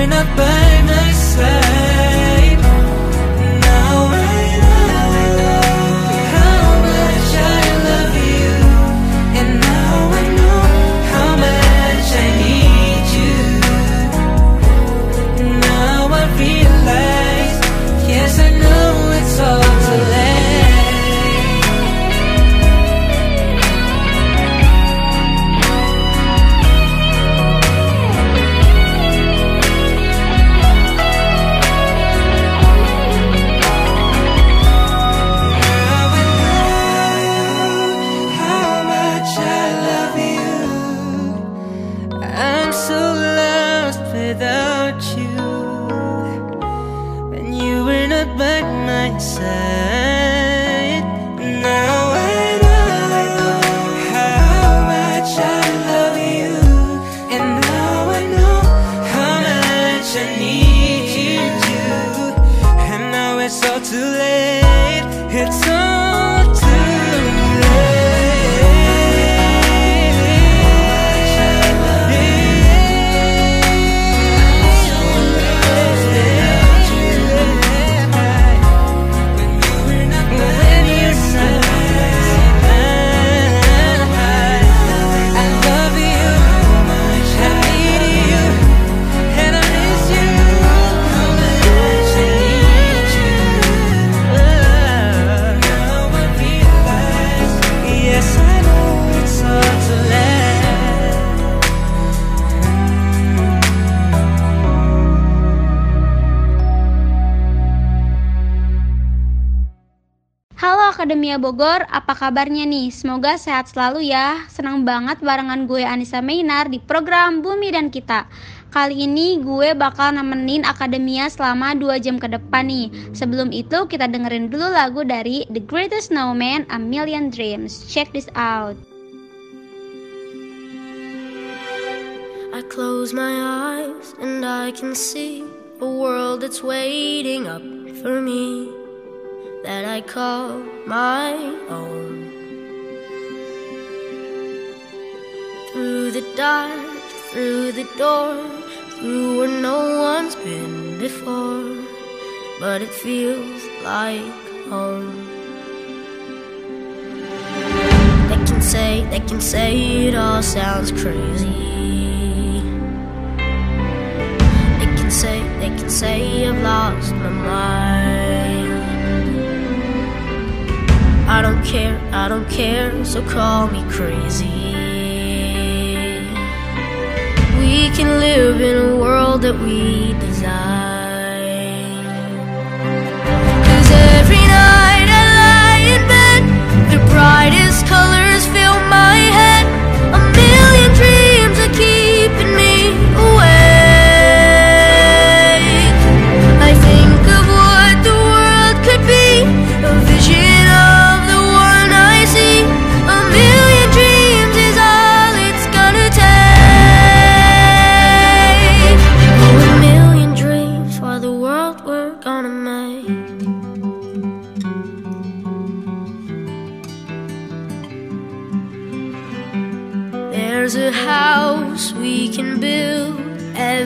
you were not by my Bogor, apa kabarnya nih? Semoga sehat selalu ya. Senang banget barengan gue Anissa Meinar di program Bumi dan Kita. Kali ini gue bakal nemenin Akademia selama 2 jam ke depan nih. Sebelum itu kita dengerin dulu lagu dari The Greatest Snowman, A Million Dreams. Check this out. I close my eyes and I can see a world that's waiting up for me I call my own. Through the dark, through the door, through where no one's been before, but it feels like home. They can say, they can say it all sounds crazy. They can say, they can say I've lost my mind. I don't care, I don't care, so call me crazy. We can live in a world that we design.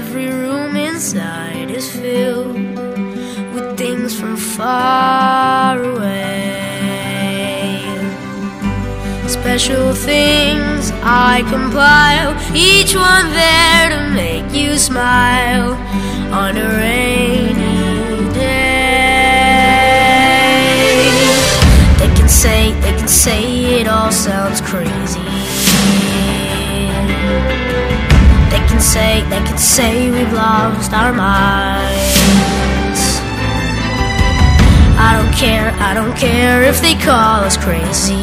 Every room inside is filled with things from far away. Special things I compile, each one there to make you smile on a rainy day. They can say, they can say it all sounds crazy. They can say, they can say we've lost our minds. I don't care, I don't care if they call us crazy.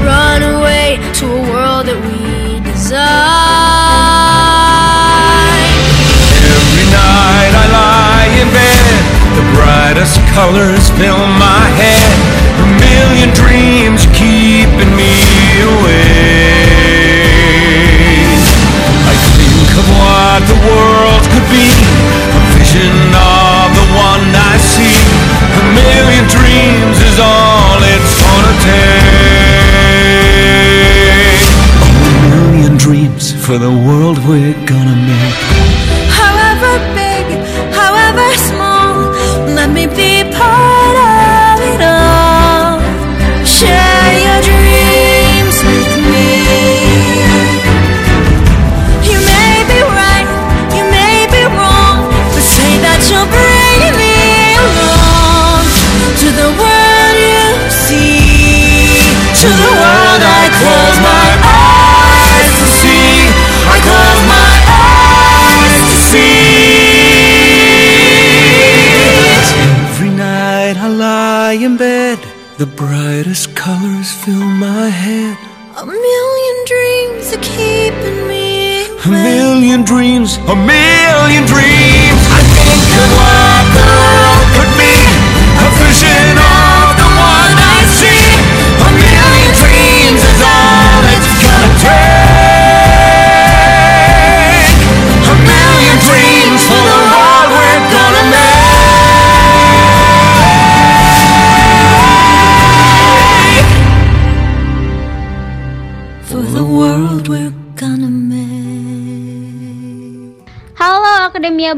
Run away to a world that we design. Every night I lie in bed, the brightest colors fill my head. A million dreams keeping me awake. Of what the world could be, a vision of the one I see. A million dreams is all it's gonna take. A million dreams for the world we're gonna make. However big, however small, let me be part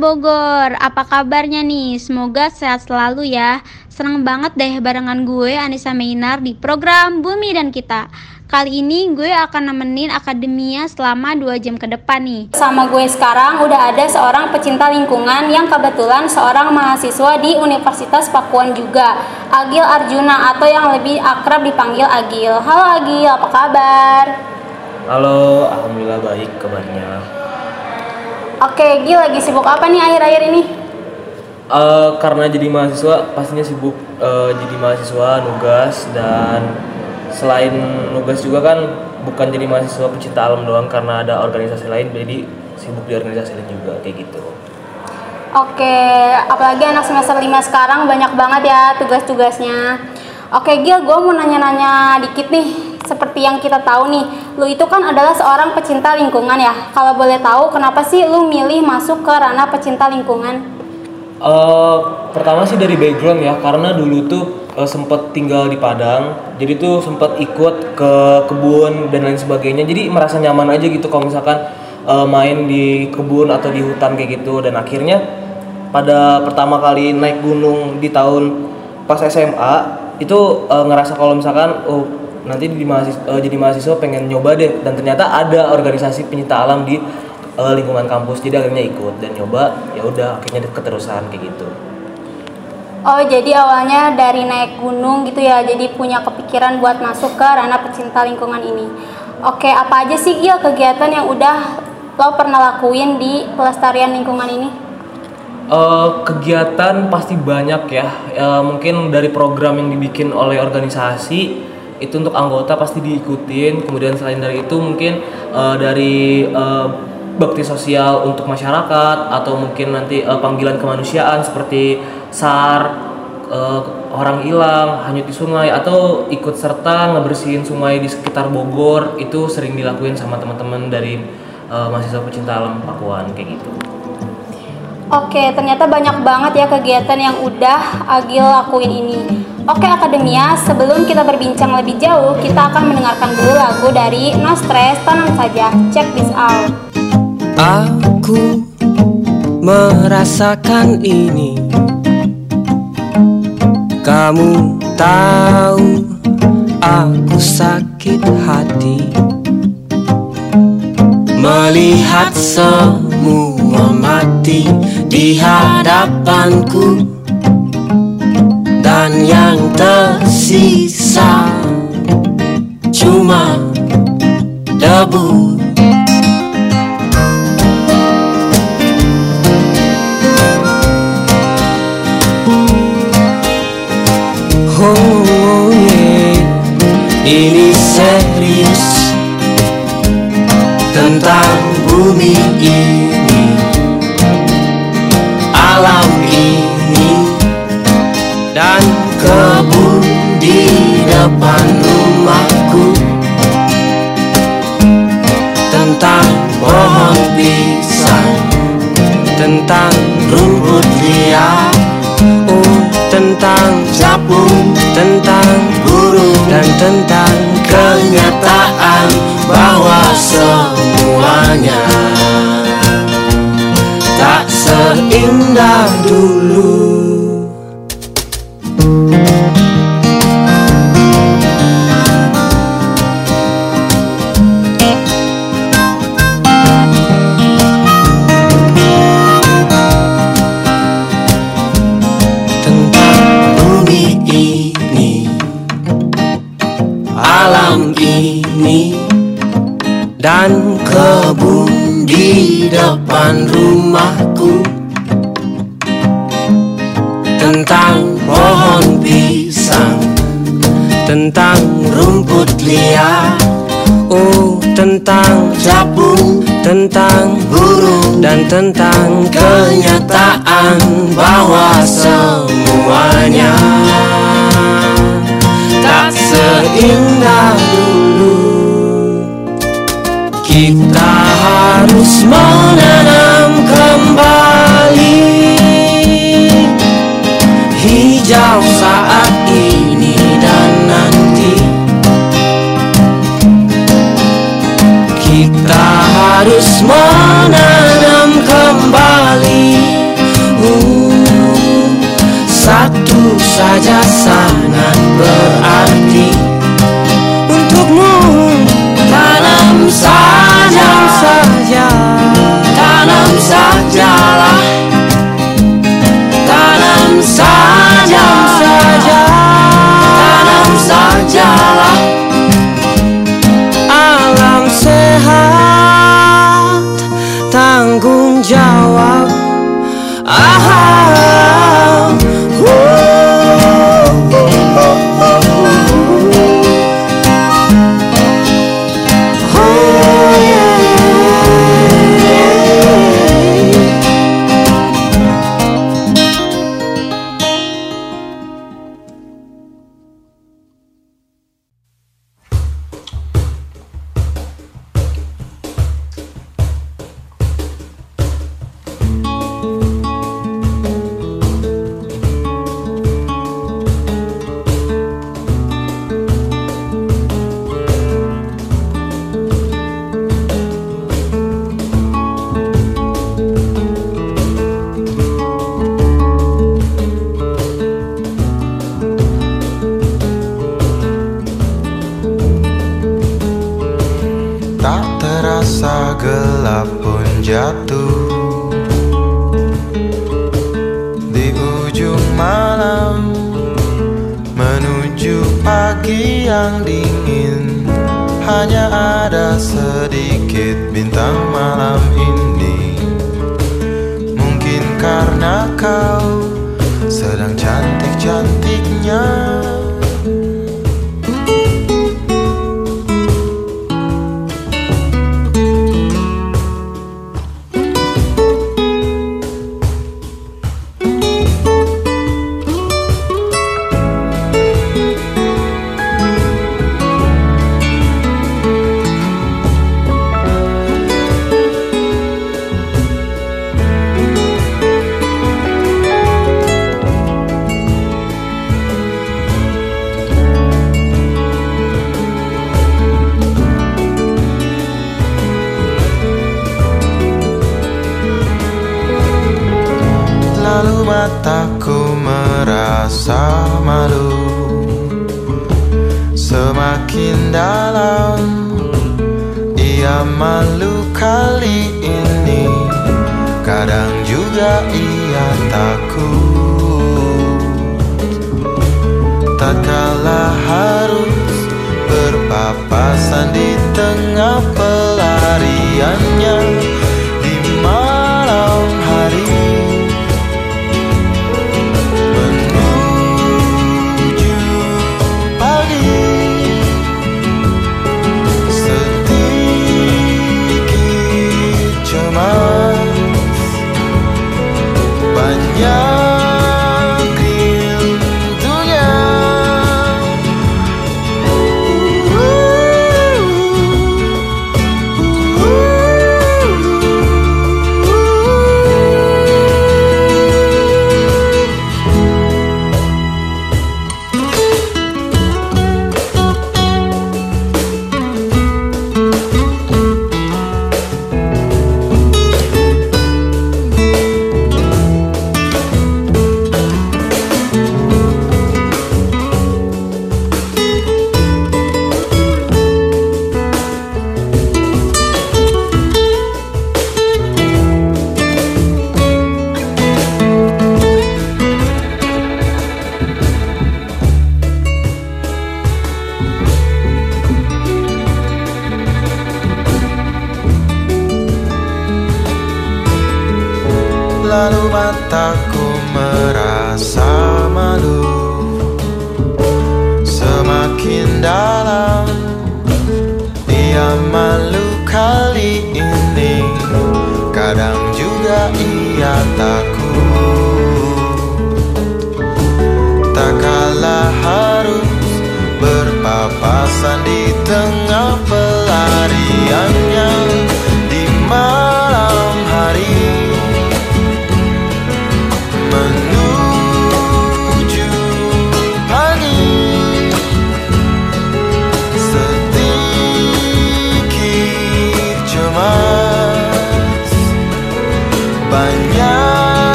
Bogor, apa kabarnya nih? Semoga sehat selalu ya. Senang banget deh barengan gue Anissa Meinar di program Bumi dan Kita. Kali ini gue akan nemenin Akademia selama 2 jam ke depan nih. Sama gue sekarang udah ada seorang pecinta lingkungan yang kebetulan seorang mahasiswa di Universitas Pakuan juga. Agil Arjuna atau yang lebih akrab dipanggil Agil. Halo Agil, apa kabar? Halo, alhamdulillah baik kabarnya. Oke, Gil lagi sibuk apa nih akhir-akhir ini? Eh, karena jadi mahasiswa pastinya sibuk eh, jadi mahasiswa nugas dan selain nugas juga kan bukan jadi mahasiswa pecinta alam doang karena ada organisasi lain jadi sibuk di organisasi lain juga kayak gitu. Oke, apalagi anak semester 5 sekarang banyak banget ya tugas-tugasnya. Oke Gil, gue mau nanya-nanya dikit nih. Seperti yang kita tahu nih, lu itu kan adalah seorang pecinta lingkungan ya. Kalau boleh tahu, kenapa sih lu milih masuk ke ranah pecinta lingkungan? Eh, pertama sih dari background ya karena dulu tuh eh, sempet tinggal di Padang jadi tuh sempet ikut ke kebun dan lain sebagainya jadi merasa nyaman aja gitu kalau misalkan eh, main di kebun atau di hutan kayak gitu dan akhirnya pada pertama kali naik gunung di tahun pas SMA itu eh, ngerasa kalau misalkan oh nanti di mahasiswa, jadi mahasiswa pengen nyoba deh dan ternyata ada organisasi pencinta alam di eh, lingkungan kampus jadi akhirnya ikut dan nyoba ya udah akhirnya keterusan kayak gitu Oh, jadi awalnya dari naik gunung gitu ya, jadi punya kepikiran buat masuk ke ranah pecinta lingkungan ini. Oke, apa aja sih Gil kegiatan yang udah lo pernah lakuin di pelestarian lingkungan ini? Eh, kegiatan pasti banyak ya Eh, mungkin dari program yang dibikin oleh organisasi itu untuk anggota pasti diikutin kemudian selain dari itu mungkin eh, dari eh, bakti sosial untuk masyarakat atau mungkin nanti eh, panggilan kemanusiaan seperti SAR eh, orang hilang hanyut di sungai atau ikut serta ngebersihin sungai di sekitar Bogor itu sering dilakuin sama teman-teman dari eh, mahasiswa pecinta alam Pakuan kayak gitu. Oke, ternyata banyak banget ya kegiatan yang udah Agil lakuin ini. Oke Akademia, sebelum kita berbincang lebih jauh, kita akan mendengarkan dulu lagu dari No Stress, Tenang Saja. Check this out. Aku merasakan ini Kamu tahu aku sakit hati Melihat semua mati di hadapanku. Dan yang tersisa cuma debu tentang bumi ini, alam ini, dan kebun di depan rumahku. Tentang pohon pisang, tentang rumput liar, tentang capung, tentang burung, dan tentang kenyataan bahwa semuanya tak seindah dulu. Depan rumahku. Tentang pohon pisang, tentang rumput liar, oh tentang capung, tentang burung, dan tentang kenyataan bahwa semuanya tak seindah dulu. Kita harus menanam kembali. Hijau saat ini dan nanti. Kita harus menanam kembali. Uh, Satu saja sangat berarti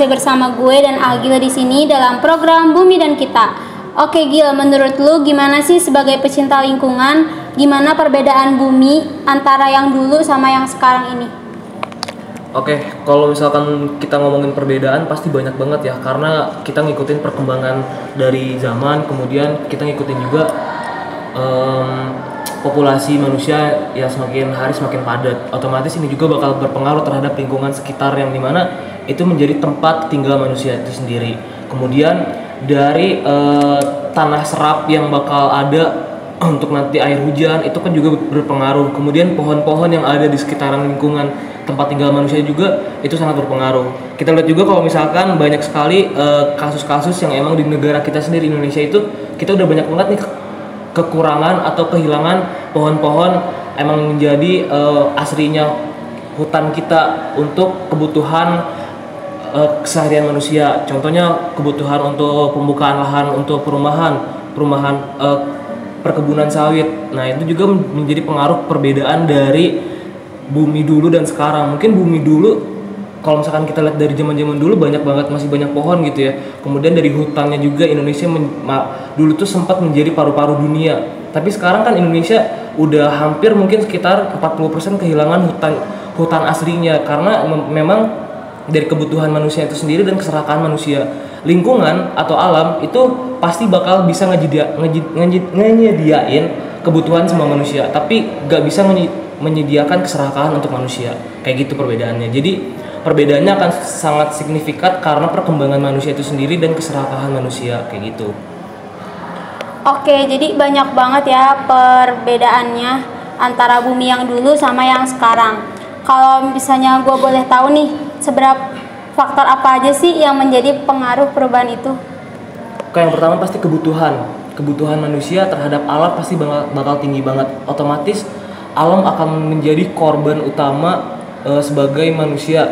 masih bersama gue dan Agil di sini dalam program Bumi dan Kita. Oke Gil, menurut lu gimana sih sebagai pecinta lingkungan, gimana perbedaan bumi antara yang dulu sama yang sekarang ini? Oke, kalau misalkan kita ngomongin perbedaan pasti banyak banget ya karena kita ngikutin perkembangan dari zaman, kemudian kita ngikutin juga em, populasi manusia ya semakin hari semakin padat. Otomatis ini juga bakal berpengaruh terhadap lingkungan sekitar yang di mana itu menjadi tempat tinggal manusia itu sendiri. Kemudian dari eh, tanah serap yang bakal ada untuk nanti air hujan itu kan juga berpengaruh. Kemudian pohon-pohon yang ada di sekitaran lingkungan tempat tinggal manusia juga itu sangat berpengaruh. Kita lihat juga kalau misalkan banyak sekali eh, kasus-kasus yang emang di negara kita sendiri Indonesia itu kita udah banyak banget nih ke- kekurangan atau kehilangan pohon-pohon emang menjadi eh, aslinya hutan kita untuk kebutuhan eh, keseharian manusia. Contohnya kebutuhan untuk pembukaan lahan untuk perumahan, perumahan eh, perkebunan sawit. Nah, itu juga men- menjadi pengaruh perbedaan dari bumi dulu dan sekarang. Mungkin bumi dulu kalau misalkan kita lihat dari zaman-zaman dulu banyak banget masih banyak pohon gitu ya. Kemudian dari hutannya juga Indonesia dulu tuh sempat menjadi paru-paru dunia. Tapi sekarang kan Indonesia udah hampir mungkin sekitar 40% kehilangan hutan hutan aslinya karena mem- memang dari kebutuhan manusia itu sendiri dan keserakahan manusia. Lingkungan atau alam itu pasti bakal bisa ngejedia, ngeji- ngeji- nyediain kebutuhan semua manusia tapi gak bisa menye- menyediakan keserakahan untuk manusia. Kayak gitu perbedaannya. Jadi perbedaannya akan sangat signifikan karena perkembangan manusia itu sendiri dan keserakahan manusia. Kayak gitu. Oke, jadi banyak banget ya perbedaannya antara bumi yang dulu sama yang sekarang. Kalau misalnya gue boleh tahu nih, seberapa faktor apa aja sih yang menjadi pengaruh perubahan itu? Kayak yang pertama pasti kebutuhan. Kebutuhan manusia terhadap alam pasti bakal, bakal tinggi banget. Otomatis alam akan menjadi korban utama eh, sebagai manusia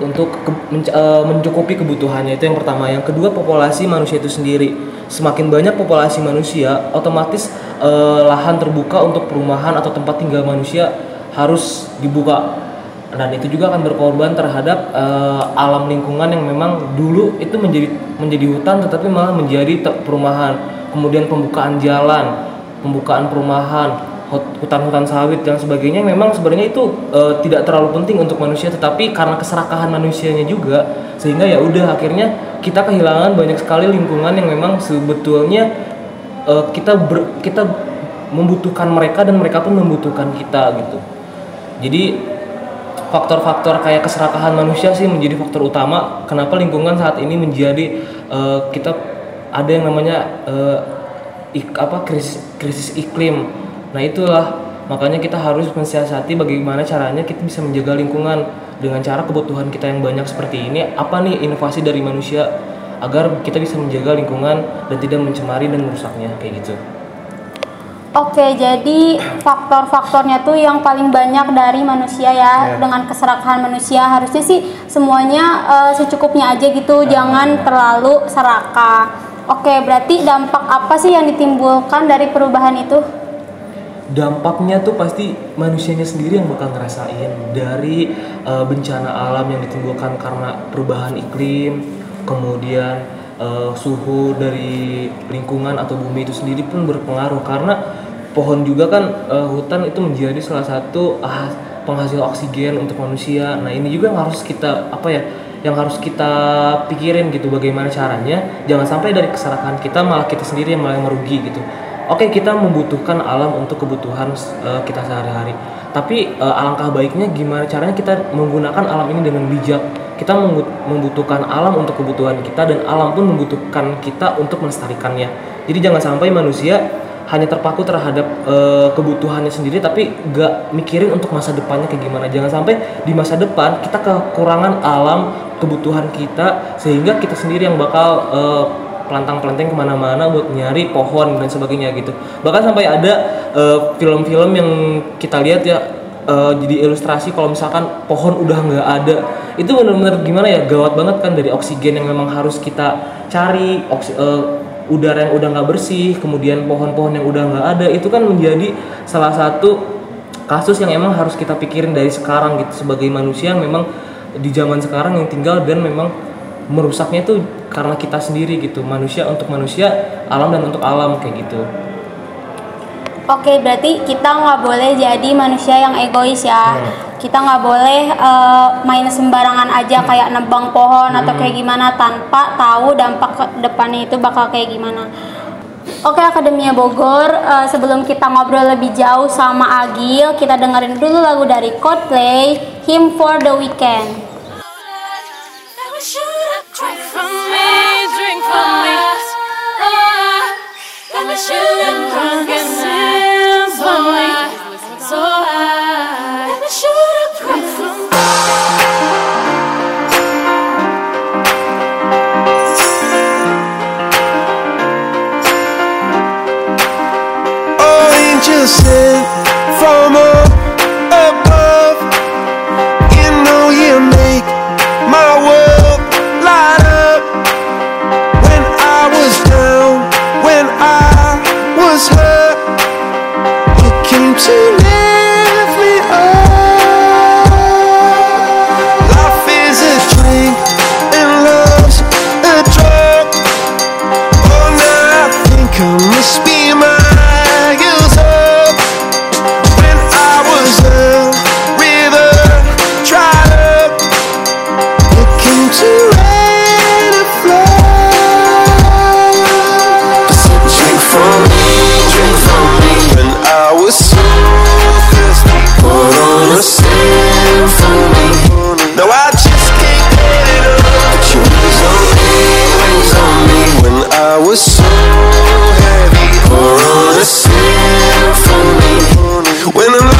untuk ke- menc- eh, mencukupi kebutuhannya itu yang pertama. Yang kedua populasi manusia itu sendiri. Semakin banyak populasi manusia, otomatis eh, lahan terbuka untuk perumahan atau tempat tinggal manusia harus dibuka. Dan itu juga akan berkorban terhadap eh, alam lingkungan yang memang dulu itu menjadi menjadi hutan tetapi malah menjadi perumahan. Kemudian pembukaan jalan pembukaan perumahan hut- hutan-hutan sawit dan sebagainya memang sebenarnya itu eh, tidak terlalu penting untuk manusia tetapi karena keserakahan manusianya juga sehingga ya udah akhirnya kita kehilangan banyak sekali lingkungan yang memang sebetulnya eh, kita ber- kita membutuhkan mereka dan mereka pun membutuhkan kita gitu jadi faktor-faktor kayak keserakahan manusia sih menjadi faktor utama kenapa lingkungan saat ini menjadi eh, kita ada yang namanya eh, ik- apa krisis krisis iklim. Nah itulah makanya kita harus mensiasati bagaimana caranya kita bisa menjaga lingkungan dengan cara kebutuhan kita yang banyak seperti ini. Apa nih inovasi dari manusia agar kita bisa menjaga lingkungan dan tidak mencemari dan merusaknya kayak gitu Oke, jadi faktor-faktornya tuh yang paling banyak dari manusia ya, dengan keserakahan manusia harusnya sih semuanya eh, secukupnya aja gitu, jangan terlalu serakah. Oke, berarti dampak apa sih yang ditimbulkan dari perubahan itu? dampaknya tuh pasti manusianya sendiri yang bakal ngerasain. Dari uh, bencana alam yang ditimbulkan karena perubahan iklim, kemudian uh, suhu dari lingkungan atau bumi itu sendiri pun berpengaruh. Karena pohon juga kan uh, hutan itu menjadi salah satu ah, penghasil oksigen untuk manusia. Nah ini juga yang harus kita apa ya? yang harus kita pikirin gitu bagaimana caranya jangan sampai dari keserakahan kita malah kita sendiri yang malah yang merugi gitu Oke, kita membutuhkan alam untuk kebutuhan eh, kita sehari-hari. Tapi eh, alangkah baiknya gimana caranya kita menggunakan alam ini dengan bijak. Kita membutuhkan alam untuk kebutuhan kita dan alam pun membutuhkan kita untuk melestarikannya. Jadi jangan sampai manusia hanya terpaku terhadap eh, kebutuhannya sendiri tapi gak mikirin untuk masa depannya kayak gimana. Jangan sampai di masa depan kita kekurangan alam kebutuhan kita sehingga kita sendiri yang bakal eh, pelantang-pelantang ke mana-mana buat nyari pohon dan sebagainya gitu bahkan sampai ada eh, film-film yang kita lihat ya eh, jadi ilustrasi kalau misalkan pohon udah nggak ada itu benar-benar gimana ya gawat banget kan dari oksigen yang memang harus kita cari oksi- eh, udara yang udah nggak bersih kemudian pohon-pohon yang udah nggak ada itu kan menjadi salah satu kasus yang emang harus kita pikirin dari sekarang gitu sebagai manusia yang memang di zaman sekarang yang tinggal dan memang merusaknya itu karena kita sendiri gitu manusia untuk manusia alam dan untuk alam kayak gitu Oke, berarti kita nggak boleh jadi manusia yang egois ya. Hmm. Kita nggak boleh eh, main sembarangan aja kayak nebang pohon atau kayak gimana tanpa tahu dampak depannya itu bakal kayak gimana. Oke, Akademia Bogor, eh, sebelum kita ngobrol lebih jauh sama Agil, kita dengerin dulu lagu dari Coldplay, Him for the Weekend. Drink from me, drink from me. To No, I just can't get wings on me. When I was so heavy, pour on a symphony. When I'm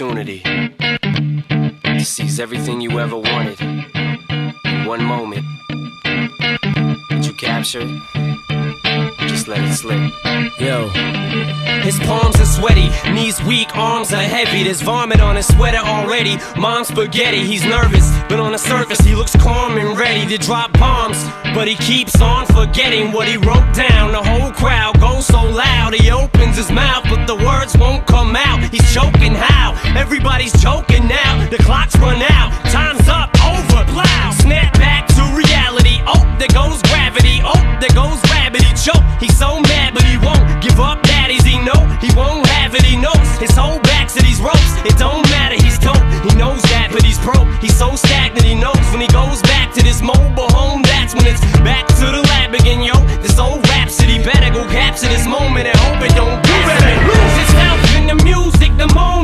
opportunity. There's vomit on his sweater already. Mom spaghetti, he's nervous, but on the surface he looks calm and ready to drop bombs. But he keeps on forgetting what he wrote down. The whole crowd goes so loud, he opens his mouth, but the words won't come out. He's choking how? Everybody's choking now. The clock's run out, time's up, over, plow. Snap back to reality. Oh, there goes gravity. Oh, there goes gravity. He choke. He's so mad, but he won't give up baddies he know, he won't have it, he knows. His whole back to these ropes, it don't matter, he's dope. He knows that, but he's broke. He's so stagnant, he knows when he goes back to this mobile home, that's when it's back to the lab again, yo. This old rhapsody better go capture this moment and hope it don't do better. Lose his health in the music, the more.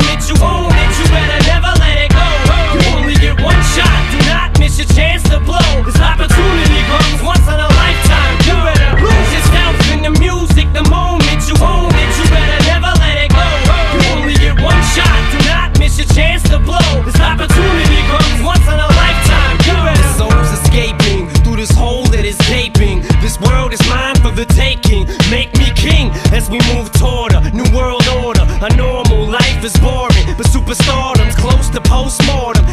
we move toward a new world order. A normal life is boring, but superstardom's close to postmortem.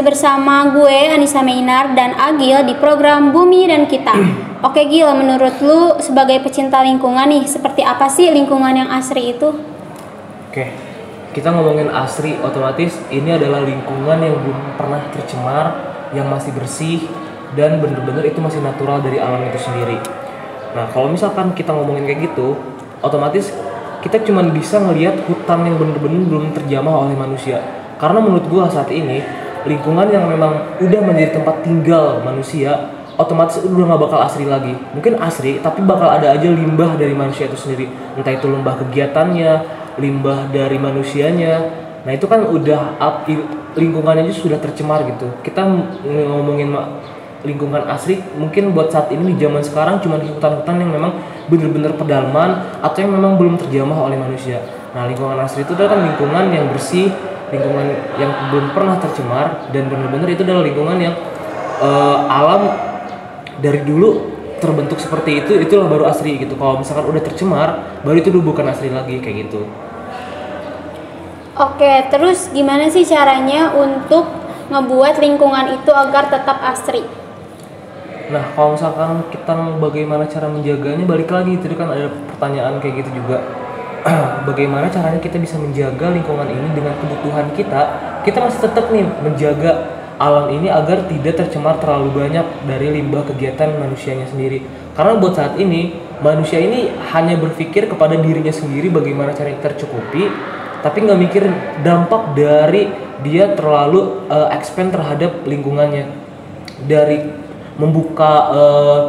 masih bersama gue Anissa Meinar dan Agil di program Bumi dan Kita. Oke Gil, menurut lu sebagai pecinta lingkungan nih, seperti apa sih lingkungan yang asri itu? Oke, kita ngomongin asri, otomatis ini adalah lingkungan yang belum pernah tercemar, yang masih bersih, dan bener-bener itu masih natural dari alam itu sendiri. Nah, kalau misalkan kita ngomongin kayak gitu, otomatis kita cuma bisa ngelihat hutan yang bener-bener belum terjamah oleh manusia. Karena menurut gue saat ini lingkungan yang memang udah menjadi tempat tinggal manusia otomatis udah nggak bakal asri lagi. Mungkin asri tapi bakal ada aja limbah dari manusia itu sendiri. Entah itu limbah kegiatannya limbah dari manusianya. Nah itu kan udah up, lingkungannya aja sudah tercemar gitu. Kita ng- ngomongin lingkungan asri mungkin buat saat ini di zaman sekarang cuma hutan-hutan yang memang bener-bener pedalaman atau yang memang belum terjamah oleh manusia. Nah lingkungan asri itu kan lingkungan yang bersih lingkungan yang belum pernah tercemar dan bener-bener itu adalah lingkungan yang eh, alam dari dulu terbentuk seperti itu itulah baru asri gitu. Kalau misalkan udah tercemar baru itu dulu bukan asri lagi kayak gitu. Oke, terus gimana sih caranya untuk ngebuat lingkungan itu agar tetap asri? nah kalau misalkan kita bagaimana cara menjaganya balik lagi tadi kan ada pertanyaan kayak gitu juga bagaimana caranya kita bisa menjaga lingkungan ini dengan kebutuhan kita kita masih tetap nih menjaga alam ini agar tidak tercemar terlalu banyak dari limbah kegiatan manusianya sendiri. Karena buat saat ini manusia ini hanya berpikir kepada dirinya sendiri bagaimana caranya tercukupi tapi nggak mikir dampak dari dia terlalu eh, expand terhadap lingkungannya. Dari membuka eh,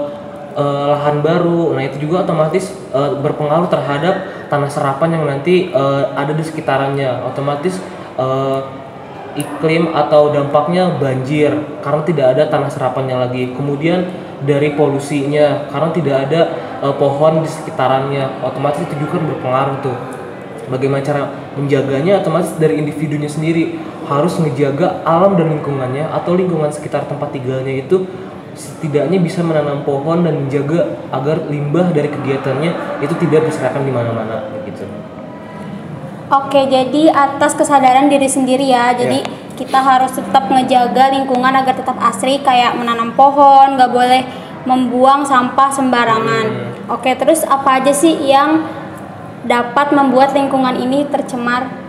eh, lahan baru. Nah itu juga otomatis eh, berpengaruh terhadap tanah serapan yang nanti eh, ada di sekitarannya. Otomatis eh, iklim atau dampaknya banjir karena tidak ada tanah serapannya lagi. Kemudian dari polusinya karena tidak ada eh, pohon di sekitarannya. Otomatis itu juga kan berpengaruh tuh. Bagaimana cara menjaganya? Otomatis dari individunya sendiri harus ngejaga alam dan lingkungannya atau lingkungan sekitar tempat tinggalnya itu setidaknya bisa menanam pohon dan menjaga agar limbah dari kegiatannya itu tidak berserakan di mana-mana gitu. Oke, jadi atas kesadaran diri sendiri ya. Jadi kita harus tetap ngejaga lingkungan agar tetap asri kayak menanam pohon, nggak boleh membuang sampah sembarangan. Oke, terus apa aja sih yang dapat membuat lingkungan ini tercemar?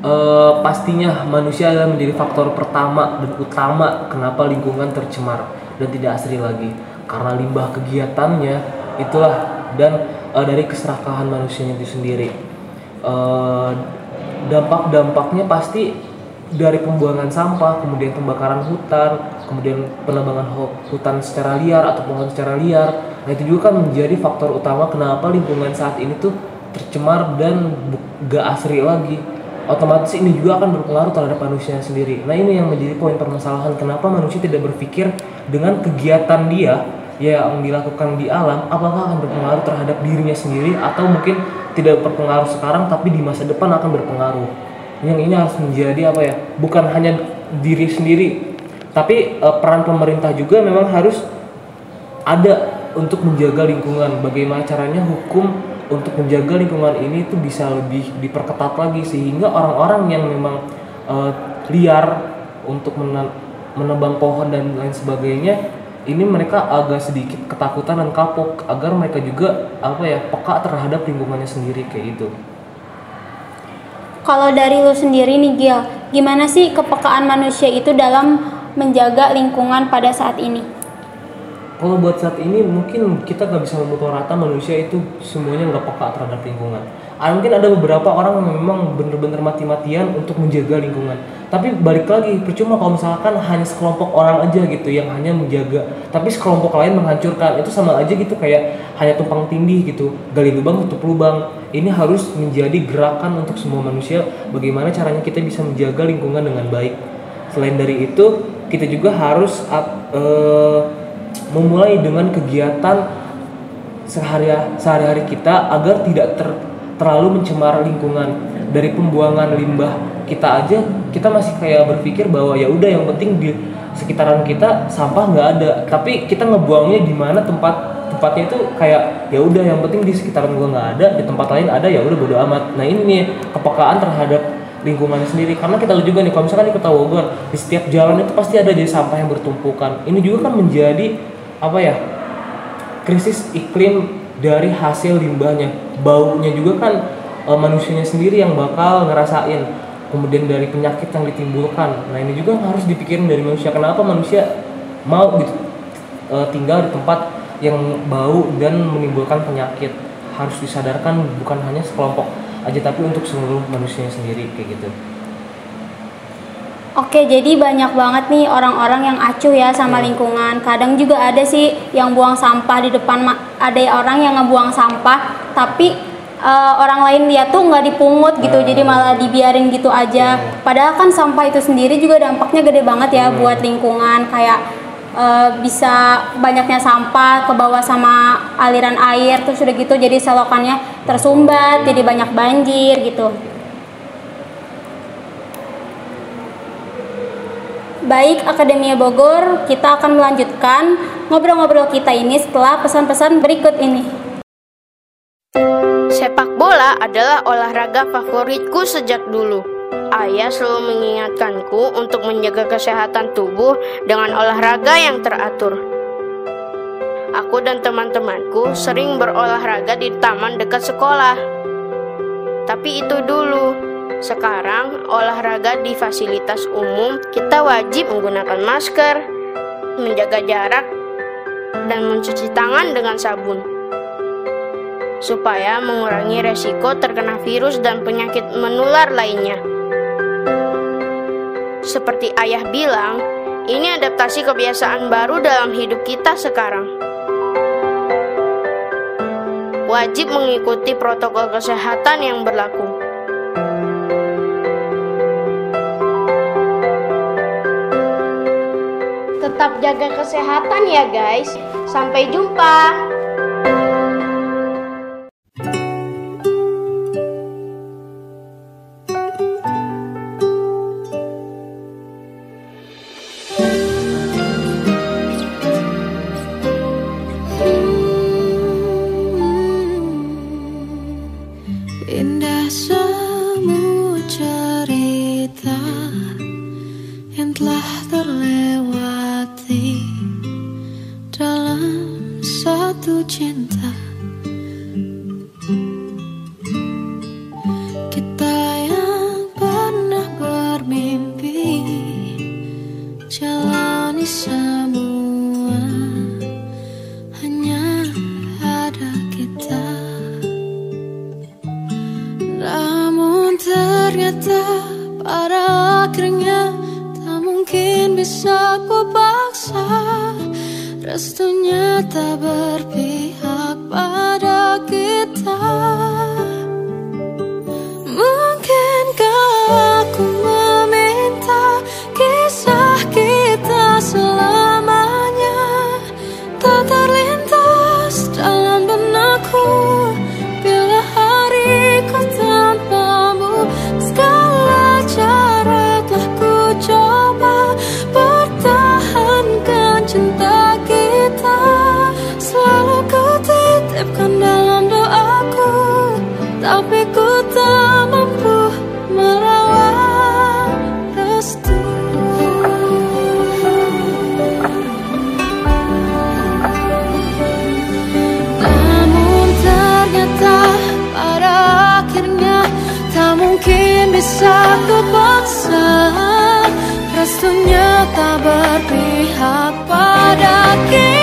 Eh, pastinya manusia adalah menjadi faktor pertama dan utama kenapa lingkungan tercemar dan tidak asri lagi. Karena limbah kegiatannya itulah dan eh, dari keserakahan manusianya itu sendiri. Eh, dampak-dampaknya pasti dari pembuangan sampah kemudian pembakaran hutan kemudian penebangan hu- hutan secara liar atau pohon secara liar. Nah itu juga kan menjadi faktor utama kenapa lingkungan saat ini tuh tercemar dan gak asri lagi otomatis ini juga akan berpengaruh terhadap manusia sendiri. Nah ini yang menjadi poin permasalahan kenapa manusia tidak berpikir dengan kegiatan dia yang dilakukan di alam apakah akan berpengaruh terhadap dirinya sendiri atau mungkin tidak berpengaruh sekarang tapi di masa depan akan berpengaruh. Yang ini harus menjadi apa ya? Bukan hanya diri sendiri, tapi eh, peran pemerintah juga memang harus ada untuk menjaga lingkungan. Bagaimana caranya hukum untuk menjaga lingkungan ini itu bisa lebih diperketat lagi sehingga orang-orang yang memang eh, liar untuk menebang pohon dan lain sebagainya ini mereka agak sedikit ketakutan dan kapok agar mereka juga apa ya peka terhadap lingkungannya sendiri kayak gitu. Kalau dari lu sendiri nih Gil, gimana sih kepekaan manusia itu dalam menjaga lingkungan pada saat ini? Kalau buat saat ini mungkin kita nggak bisa memukul rata manusia itu semuanya nggak peka terhadap lingkungan. Ah, mungkin ada beberapa orang yang memang bener-bener mati-matian untuk menjaga lingkungan. Tapi balik lagi percuma kalau misalkan hanya sekelompok orang aja gitu yang hanya menjaga, tapi sekelompok lain menghancurkan. Itu sama aja gitu kayak hanya tumpang tindih gitu, gali lubang tutup lubang. Ini harus menjadi gerakan untuk semua manusia. Bagaimana caranya kita bisa menjaga lingkungan dengan baik. Selain dari itu, kita juga harus ap- eh, memulai dengan kegiatan sehari sehari-hari kita agar tidak ter- terlalu mencemar lingkungan. Dari pembuangan limbah kita aja kita masih kayak berpikir bahwa ya udah yang penting di sekitaran kita sampah nggak ada. Tapi kita ngebuangnya di mana tempat tempatnya itu kayak ya udah yang penting di sekitaran gua nggak ada di tempat lain ada ya udah bodo amat. Nah ini nih kepekaan terhadap lingkungan sendiri. Karena kita lihat juga nih kalau misalkan di kota Bogor di setiap jalan itu pasti ada jadi sampah yang bertumpukan. Ini juga kan menjadi apa ya krisis iklim dari hasil limbahnya. Baunya juga kan e, manusianya sendiri yang bakal ngerasain. Kemudian dari penyakit yang ditimbulkan. Nah ini juga harus dipikirin dari manusia. Kenapa manusia mau gitu eh, tinggal di tempat yang bau dan menimbulkan penyakit? Harus disadarkan bukan hanya sekelompok aja tapi untuk seluruh manusia sendiri kayak gitu. Oke, jadi banyak banget nih orang-orang yang acuh ya sama lingkungan. Kadang juga ada sih yang buang sampah di depan, ada orang yang ngebuang sampah, tapi eh, orang lain lihat tuh nggak dipungut gitu, jadi malah dibiarin gitu aja. Padahal kan sampah itu sendiri juga dampaknya gede banget ya buat lingkungan, kayak eh, bisa banyaknya sampah ke bawah sama aliran air, terus udah gitu jadi selokannya tersumbat, jadi banyak banjir gitu. Baik Akademia Bogor, kita akan melanjutkan ngobrol-ngobrol kita ini setelah pesan-pesan berikut ini. Sepak bola adalah olahraga favoritku sejak dulu. Ayah selalu mengingatkanku untuk menjaga kesehatan tubuh dengan olahraga yang teratur. Aku dan teman-temanku sering berolahraga di taman dekat sekolah. Tapi itu dulu. Sekarang olahraga di fasilitas umum kita wajib menggunakan masker, menjaga jarak, dan mencuci tangan dengan sabun supaya mengurangi resiko terkena virus dan penyakit menular lainnya. Seperti ayah bilang, ini adaptasi kebiasaan baru dalam hidup kita sekarang. Wajib mengikuti protokol kesehatan yang berlaku. Tetap jaga kesehatan ya guys. Sampai jumpa. Bisa ku paksa Restunya tak berpihak pada kita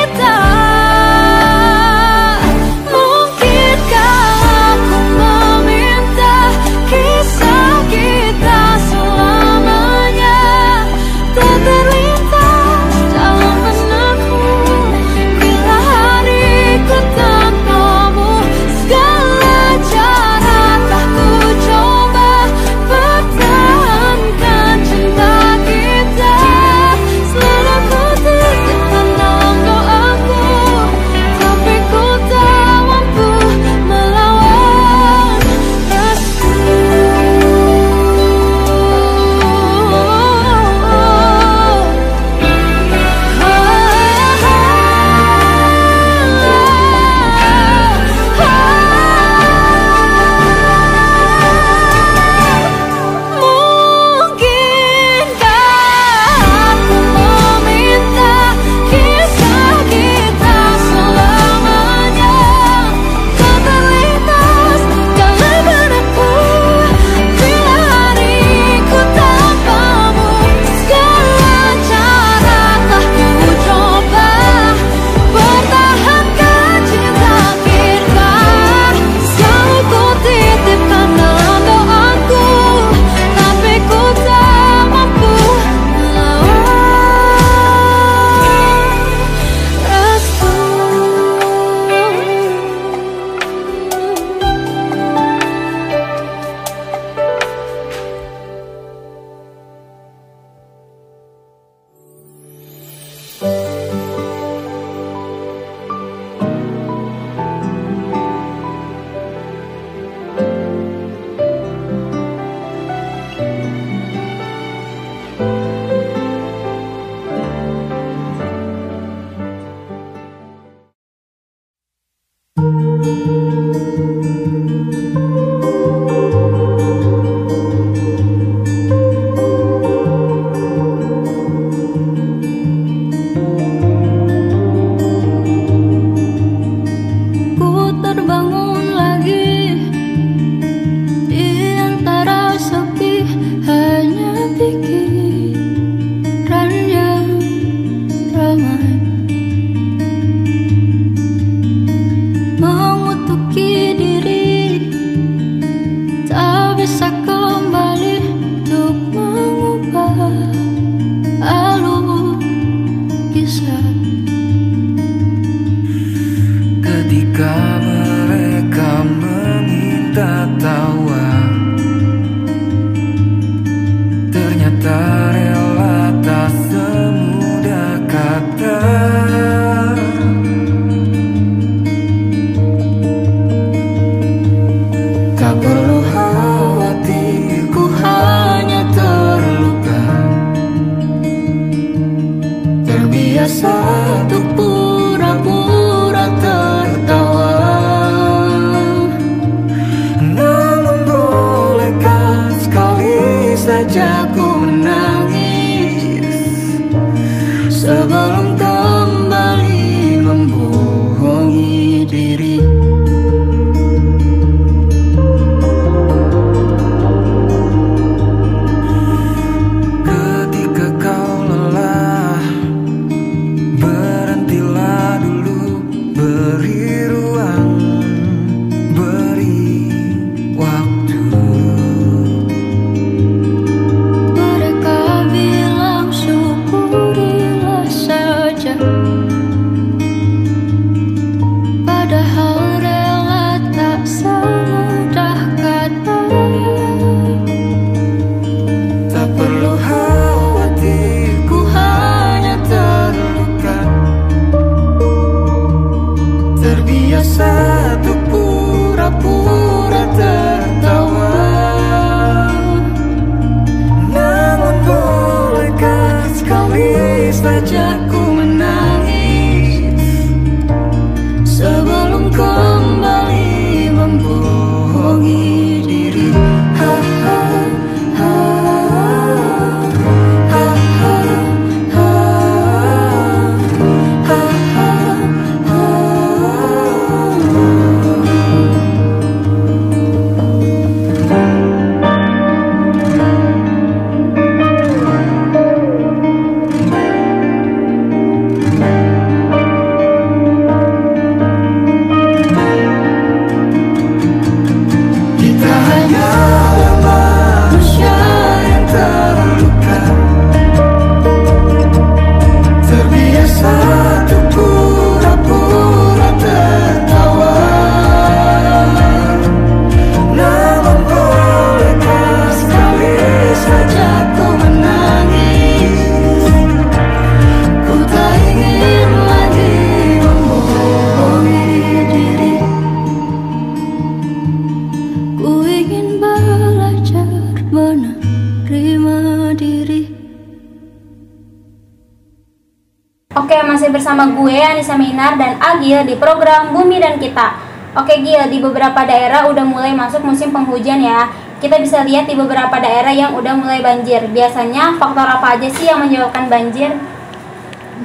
Anissa Minar dan Agil di program Bumi dan Kita. Oke Gil, di beberapa daerah udah mulai masuk musim penghujan ya. Kita bisa lihat di beberapa daerah yang udah mulai banjir. Biasanya faktor apa aja sih yang menyebabkan banjir?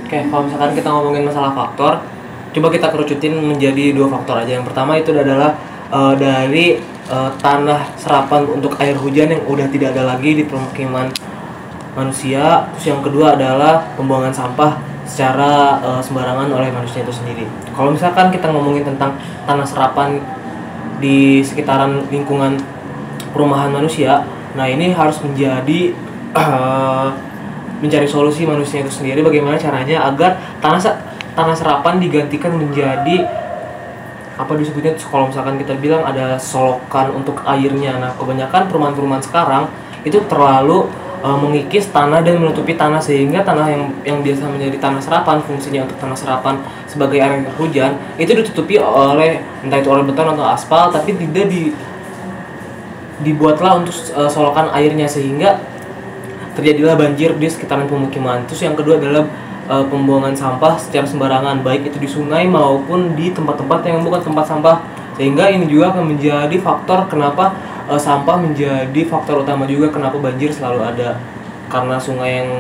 Oke, kalau misalkan kita ngomongin masalah faktor, coba kita kerucutin menjadi dua faktor aja. Yang pertama itu adalah eh, dari eh, tanah serapan untuk air hujan yang udah tidak ada lagi di permukiman manusia. Terus yang kedua adalah pembuangan sampah secara eh, sembarangan oleh manusia itu sendiri. Kalau misalkan kita ngomongin tentang tanah serapan di sekitaran lingkungan perumahan manusia, nah ini harus menjadi eh, mencari solusi manusia itu sendiri bagaimana caranya agar tanah tanah serapan digantikan menjadi apa disebutnya kalau misalkan kita bilang ada solokan untuk airnya nah kebanyakan perumahan-perumahan sekarang itu terlalu uh, mengikis tanah dan menutupi tanah sehingga tanah yang yang biasa menjadi tanah serapan fungsinya untuk tanah serapan sebagai air hujan itu ditutupi oleh entah itu oleh beton atau aspal tapi tidak di dibuatlah untuk uh, solokan airnya sehingga terjadilah banjir di sekitaran pemukiman. Terus yang kedua adalah uh, pembuangan sampah secara sembarangan baik itu di sungai maupun di tempat-tempat yang bukan tempat sampah. Sehingga ini juga akan menjadi faktor kenapa uh, sampah menjadi faktor utama juga kenapa banjir selalu ada. Karena sungai yang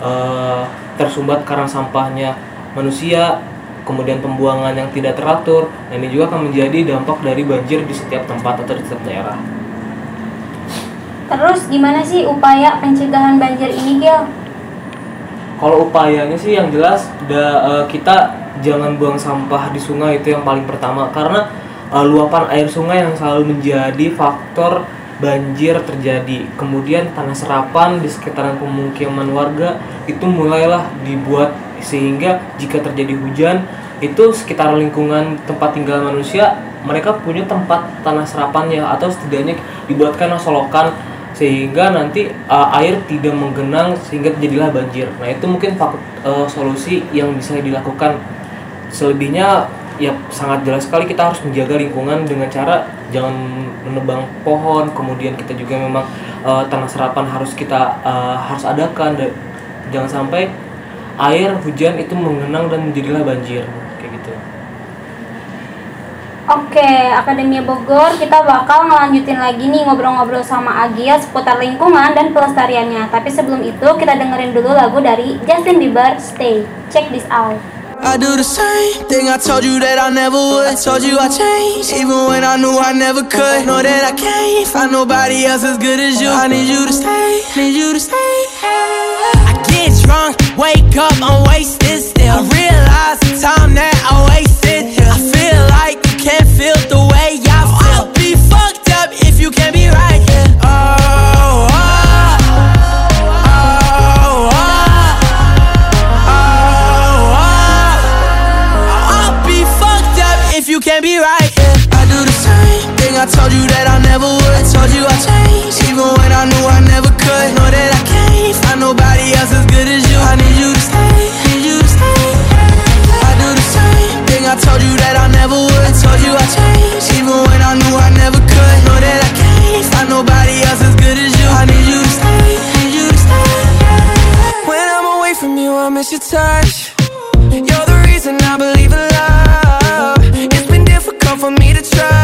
uh, tersumbat karena sampahnya manusia, kemudian pembuangan yang tidak teratur, dan ini juga akan menjadi dampak dari banjir di setiap tempat atau di setiap daerah. Terus gimana sih upaya pencegahan banjir ini Gil? Kalau upayanya sih yang jelas da, eh, kita jangan buang sampah di sungai itu yang paling pertama karena eh, luapan air sungai yang selalu menjadi faktor banjir terjadi. Kemudian tanah serapan di sekitaran pemukiman warga itu mulailah dibuat sehingga jika terjadi hujan itu sekitar lingkungan tempat tinggal manusia mereka punya tempat tanah serapannya atau setidaknya dibuatkan solokan sehingga nanti uh, air tidak menggenang sehingga terjadilah banjir. Nah itu mungkin uh, solusi yang bisa dilakukan. Selebihnya ya sangat jelas sekali kita harus menjaga lingkungan dengan cara jangan menebang pohon. Kemudian kita juga memang uh, tanah serapan harus kita uh, harus adakan. Dan jangan sampai air hujan itu menggenang dan menjadilah banjir kayak gitu. Oke, Akademia Bogor kita bakal ngelanjutin lagi nih ngobrol-ngobrol sama Agil seputar lingkungan dan pelestariannya. Tapi sebelum itu kita dengerin dulu lagu dari Justin Bieber, Stay. Check this out. I do the same thing I told you that I never would. I told you I changed, even when I knew I never could. Know that I can't find nobody else as good as you. I need you to stay, need you to stay. I get drunk, wake up, I'm wasted still. I realize the time that I wasted. I feel like you can't feel the told you I changed Even when I knew I never could. Know that I can't find nobody else as good as you. I need you to stay, need you to stay. I do the same thing. I told you that I never would. I told you I changed Even when I knew I never could. Know that I can't find nobody else as good as you. I need you to stay, need you to stay. When I'm away from you, I miss your touch. You're the reason I believe in love. It's been difficult for me to try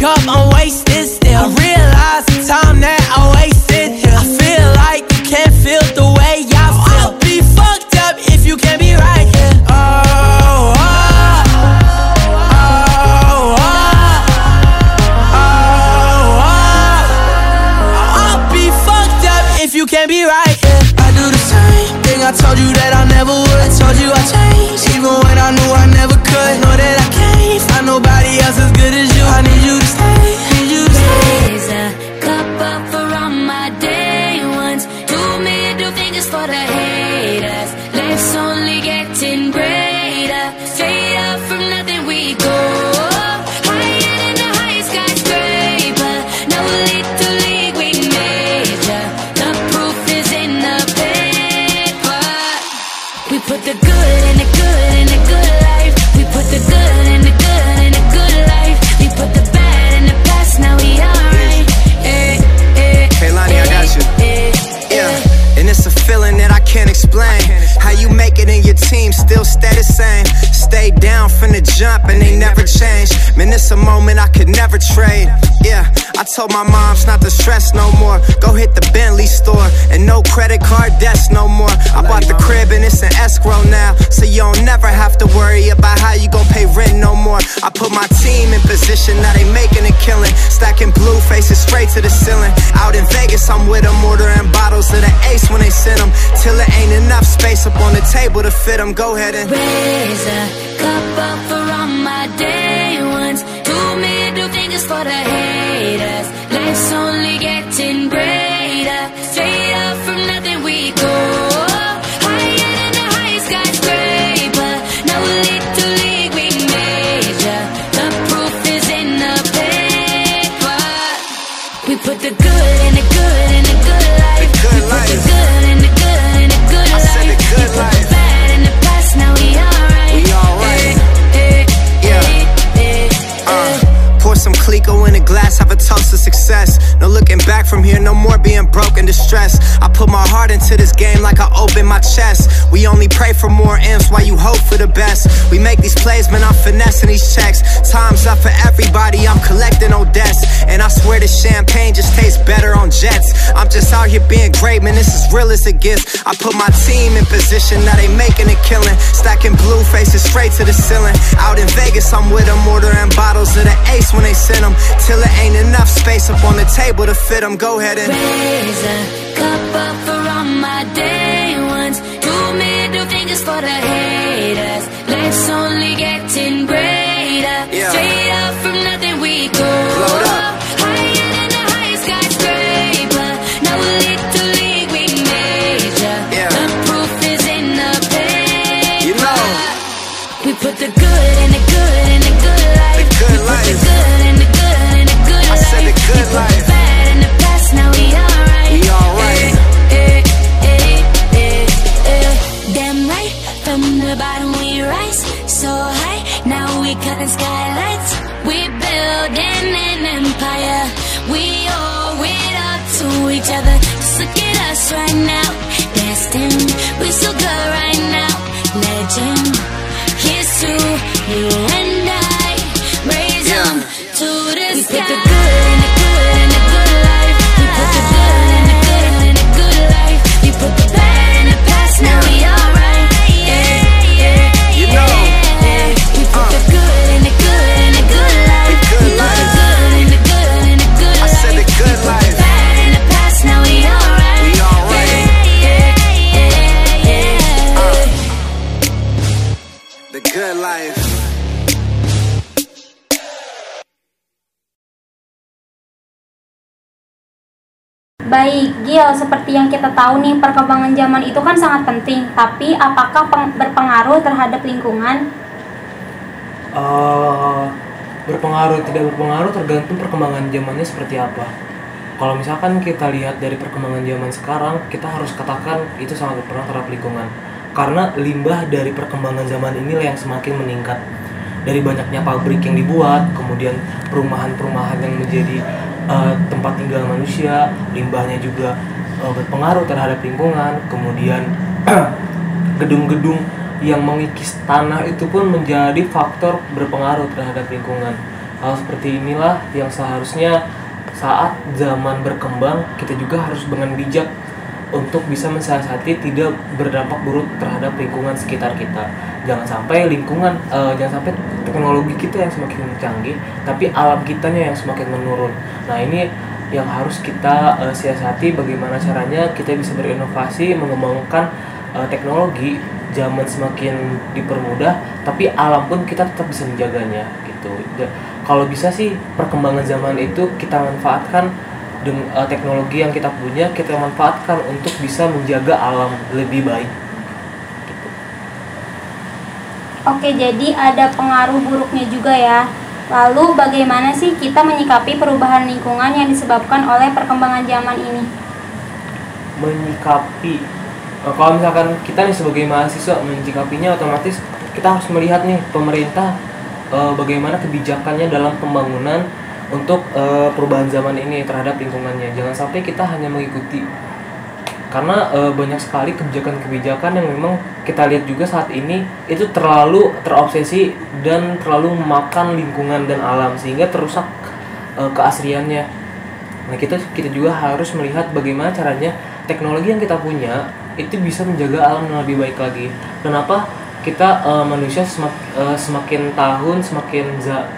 cup, I'm wasted still. fit them, go ahead and raise a cup up for all my day ones. Two middle fingers for the success. No looking back from here, no more being broke and distressed. I put my heart into this game like I open my chest. We only pray for more imps. while you hope for the best. We make these plays, man, I'm finessing these checks times, not for everybody. I'm collecting on debts, and I swear this champagne just tastes better on jets. I'm just out here being great, man. This is real as it gets. I put my team in position, now they making a killing. Stacking blue faces straight to the ceiling. Out in Vegas, I'm with them, ordering bottles of the ace when they send them. Till it ain't enough space up on the table to fit them. Go ahead and raise a cup up for all my day ones. Two middle fingers for the. Gil, seperti yang kita tahu nih, perkembangan zaman itu kan sangat penting. Tapi apakah peng- berpengaruh terhadap lingkungan? Eh, berpengaruh tidak berpengaruh tergantung perkembangan zamannya seperti apa. Kalau misalkan kita lihat dari perkembangan zaman sekarang, kita harus katakan itu sangat berpengaruh terhadap lingkungan. Karena limbah dari perkembangan zaman inilah yang semakin meningkat. Dari banyaknya pabrik yang dibuat, kemudian perumahan-perumahan yang menjadi eh, tempat tinggal manusia, limbahnya juga eh, berpengaruh terhadap lingkungan. Kemudian gedung-gedung yang mengikis tanah itu pun menjadi faktor berpengaruh terhadap lingkungan. Hal seperti inilah yang seharusnya saat zaman berkembang kita juga harus dengan bijak untuk bisa mensiasati tidak berdampak buruk terhadap lingkungan sekitar kita. Jangan sampai lingkungan, eh, jangan sampai teknologi kita yang semakin canggih, tapi alam kitanya yang semakin menurun. Nah ini yang harus kita eh, siasati bagaimana caranya kita bisa berinovasi mengembangkan eh, teknologi zaman semakin dipermudah tapi alam pun kita tetap bisa menjaganya gitu kalau bisa sih perkembangan zaman itu kita manfaatkan dengan eh, teknologi yang kita punya kita manfaatkan untuk bisa menjaga alam lebih baik Oke, jadi ada pengaruh buruknya juga ya. Lalu bagaimana sih kita menyikapi perubahan lingkungan yang disebabkan oleh perkembangan zaman ini? menyikapi eh, kalau misalkan kita nih sebagai mahasiswa menyikapinya otomatis kita harus melihat nih pemerintah eh, bagaimana kebijakannya dalam pembangunan untuk eh, perubahan zaman ini terhadap lingkungannya jangan sampai kita hanya mengikuti karena eh, banyak sekali kebijakan-kebijakan yang memang kita lihat juga saat ini itu terlalu terobsesi dan terlalu memakan lingkungan dan alam sehingga terusak eh, keasliannya. Nah kita kita juga harus melihat bagaimana caranya teknologi yang kita punya itu bisa menjaga alam dengan lebih baik lagi. Kenapa kita eh, manusia semak- eh, semakin tahun semakin za-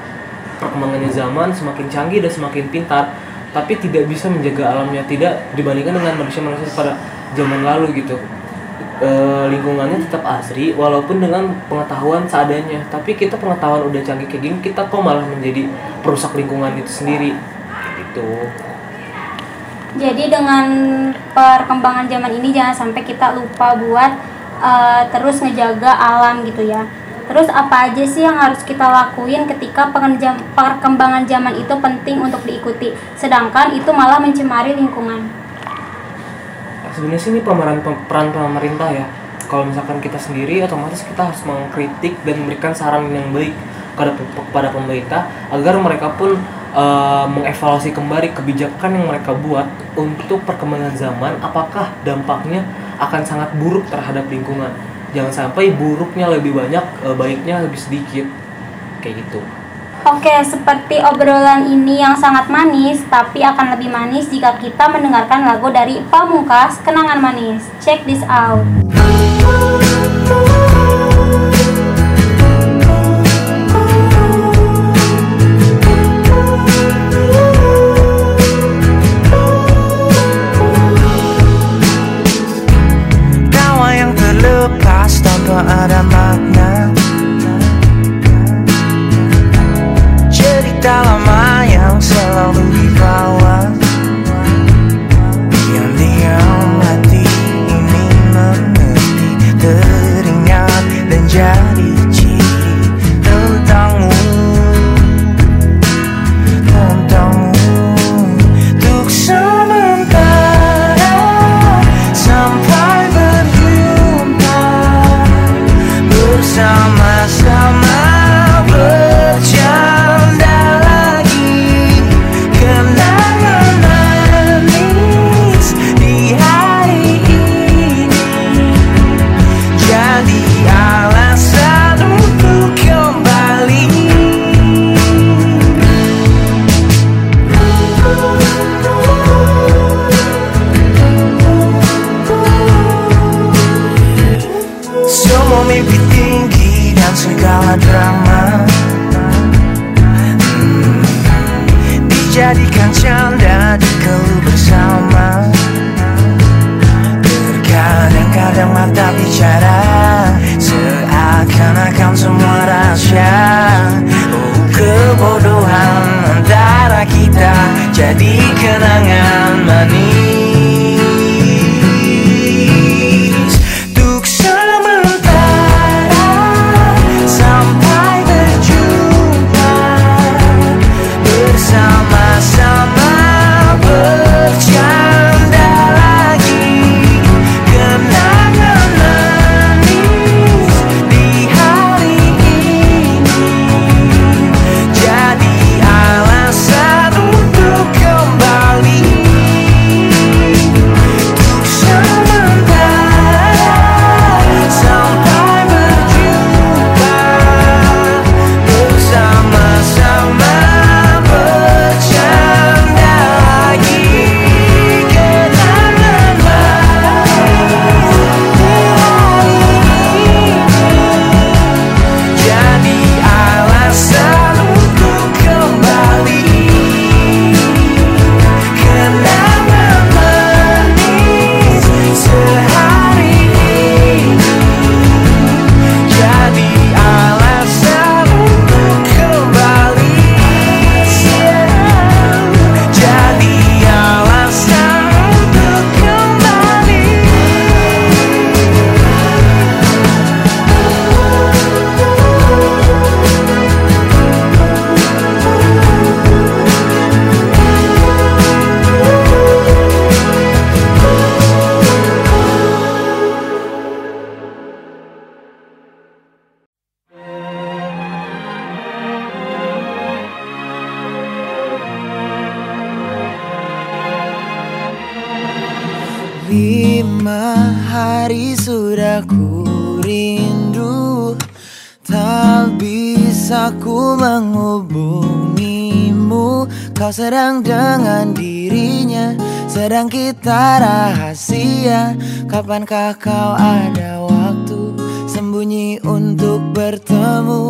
perkembangannya zaman semakin canggih dan semakin pintar, tapi tidak bisa menjaga alamnya tidak dibandingkan dengan manusia-manusia pada zaman lalu gitu. Eh, lingkungannya tetap asri walaupun dengan pengetahuan seadanya tapi kita pengetahuan udah canggih kayak gini kita kok malah menjadi perusak lingkungan itu sendiri gitu Jadi dengan perkembangan zaman ini jangan sampai kita lupa buat eh, terus ngejaga alam gitu ya. Terus apa aja sih yang harus kita lakuin ketika perkembangan zaman itu penting untuk diikuti, sedangkan itu malah mencemari lingkungan. sebenarnya sih ini pemeran pem- peran pemerintah ya. Kalau misalkan kita sendiri otomatis kita harus mengkritik dan memberikan saran yang baik kepada kepada pemerintah agar mereka pun eh, mengevaluasi kembali kebijakan yang mereka buat untuk perkembangan zaman apakah dampaknya akan sangat buruk terhadap lingkungan jangan sampai buruknya lebih banyak eh, baiknya lebih sedikit kayak gitu Oke, seperti obrolan ini yang sangat manis, tapi akan lebih manis jika kita mendengarkan lagu dari Pamungkas, Kenangan Manis. Check this out. Kapankah kau ada waktu Sembunyi untuk bertemu?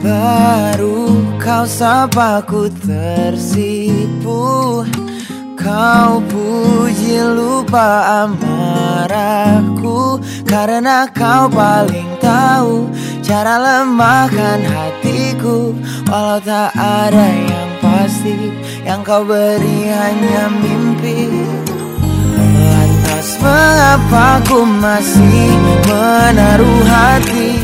Baru kau sapa ku tersipu. Kau puji lupa amarahku. Karena kau paling tahu Cara lemahkan hatiku. Walau tak ada yang pasti Yang kau beri hanya mimpi Lantas mengapa ku masih menaruh hati?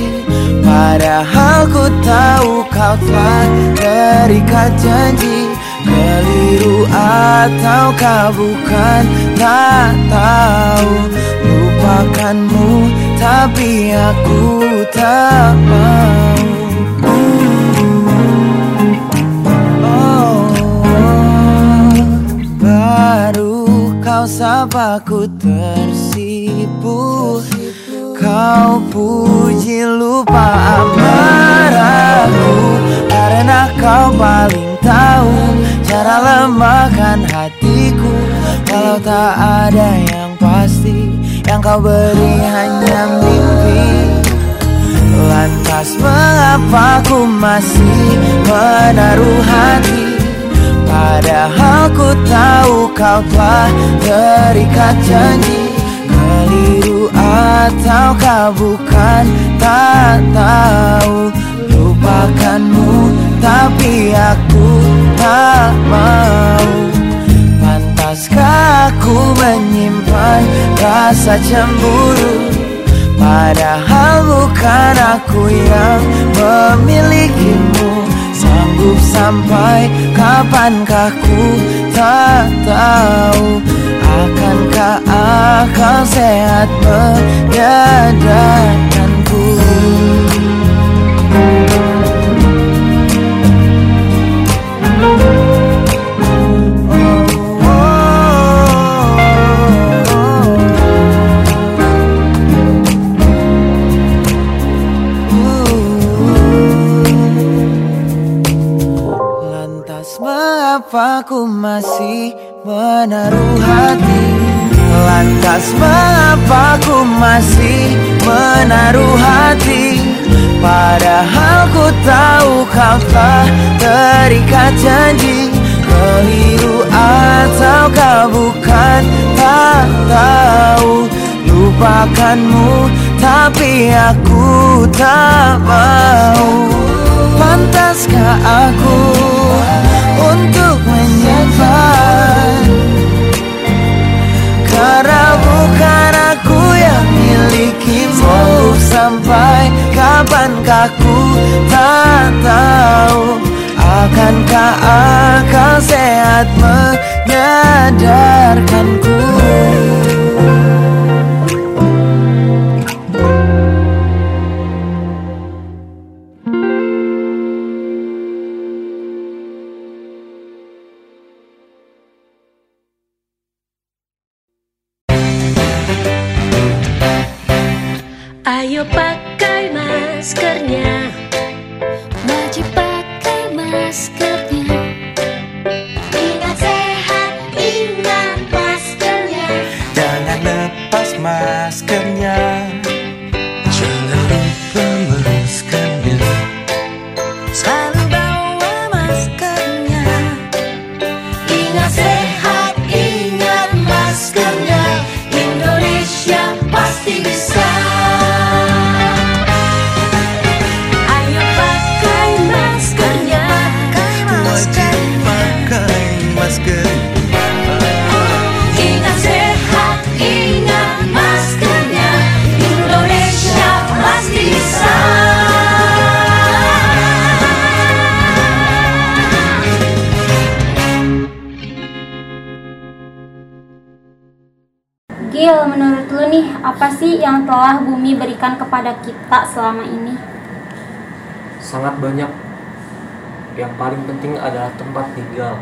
Padahal ku tahu kau telah terikat janji. Keliru ataukah bukan tak tahu. Lupakanmu tapi aku tak mau. Oh, baru kau sapa ku tersipu. Kau puji lupa amarahku Karena kau paling tahu Cara lemahkan hatiku. Kalau tak ada yang pasti Yang kau beri hanya mimpi. Lantas mengapa ku masih menaruh hati Padahal ku tahu kau telah terikat janji. Keliru ataukah bukan tak tahu. Lupakanmu tapi aku tak mau. Pantaskah aku menyimpan rasa cemburu? Padahal bukan aku yang memilikimu Sanggup sampai kapankah ku tak tahu. Akankah akal sehat menyadarkanku mengapa ku masih menaruh hati. Lantas mengapa ku masih menaruh hati? Padahal ku tahu kau telah terikat janji. Keliru ataukah bukan tak tahu. Lupakanmu tapi aku tak mau. Pantaskah aku untuk menyimpan Karena bukan aku yang milikimu Sampai kapankah ku tak tahu. Akankah akal sehat menyadarkanku yang telah bumi berikan kepada kita selama ini? sangat banyak yang paling penting adalah tempat tinggal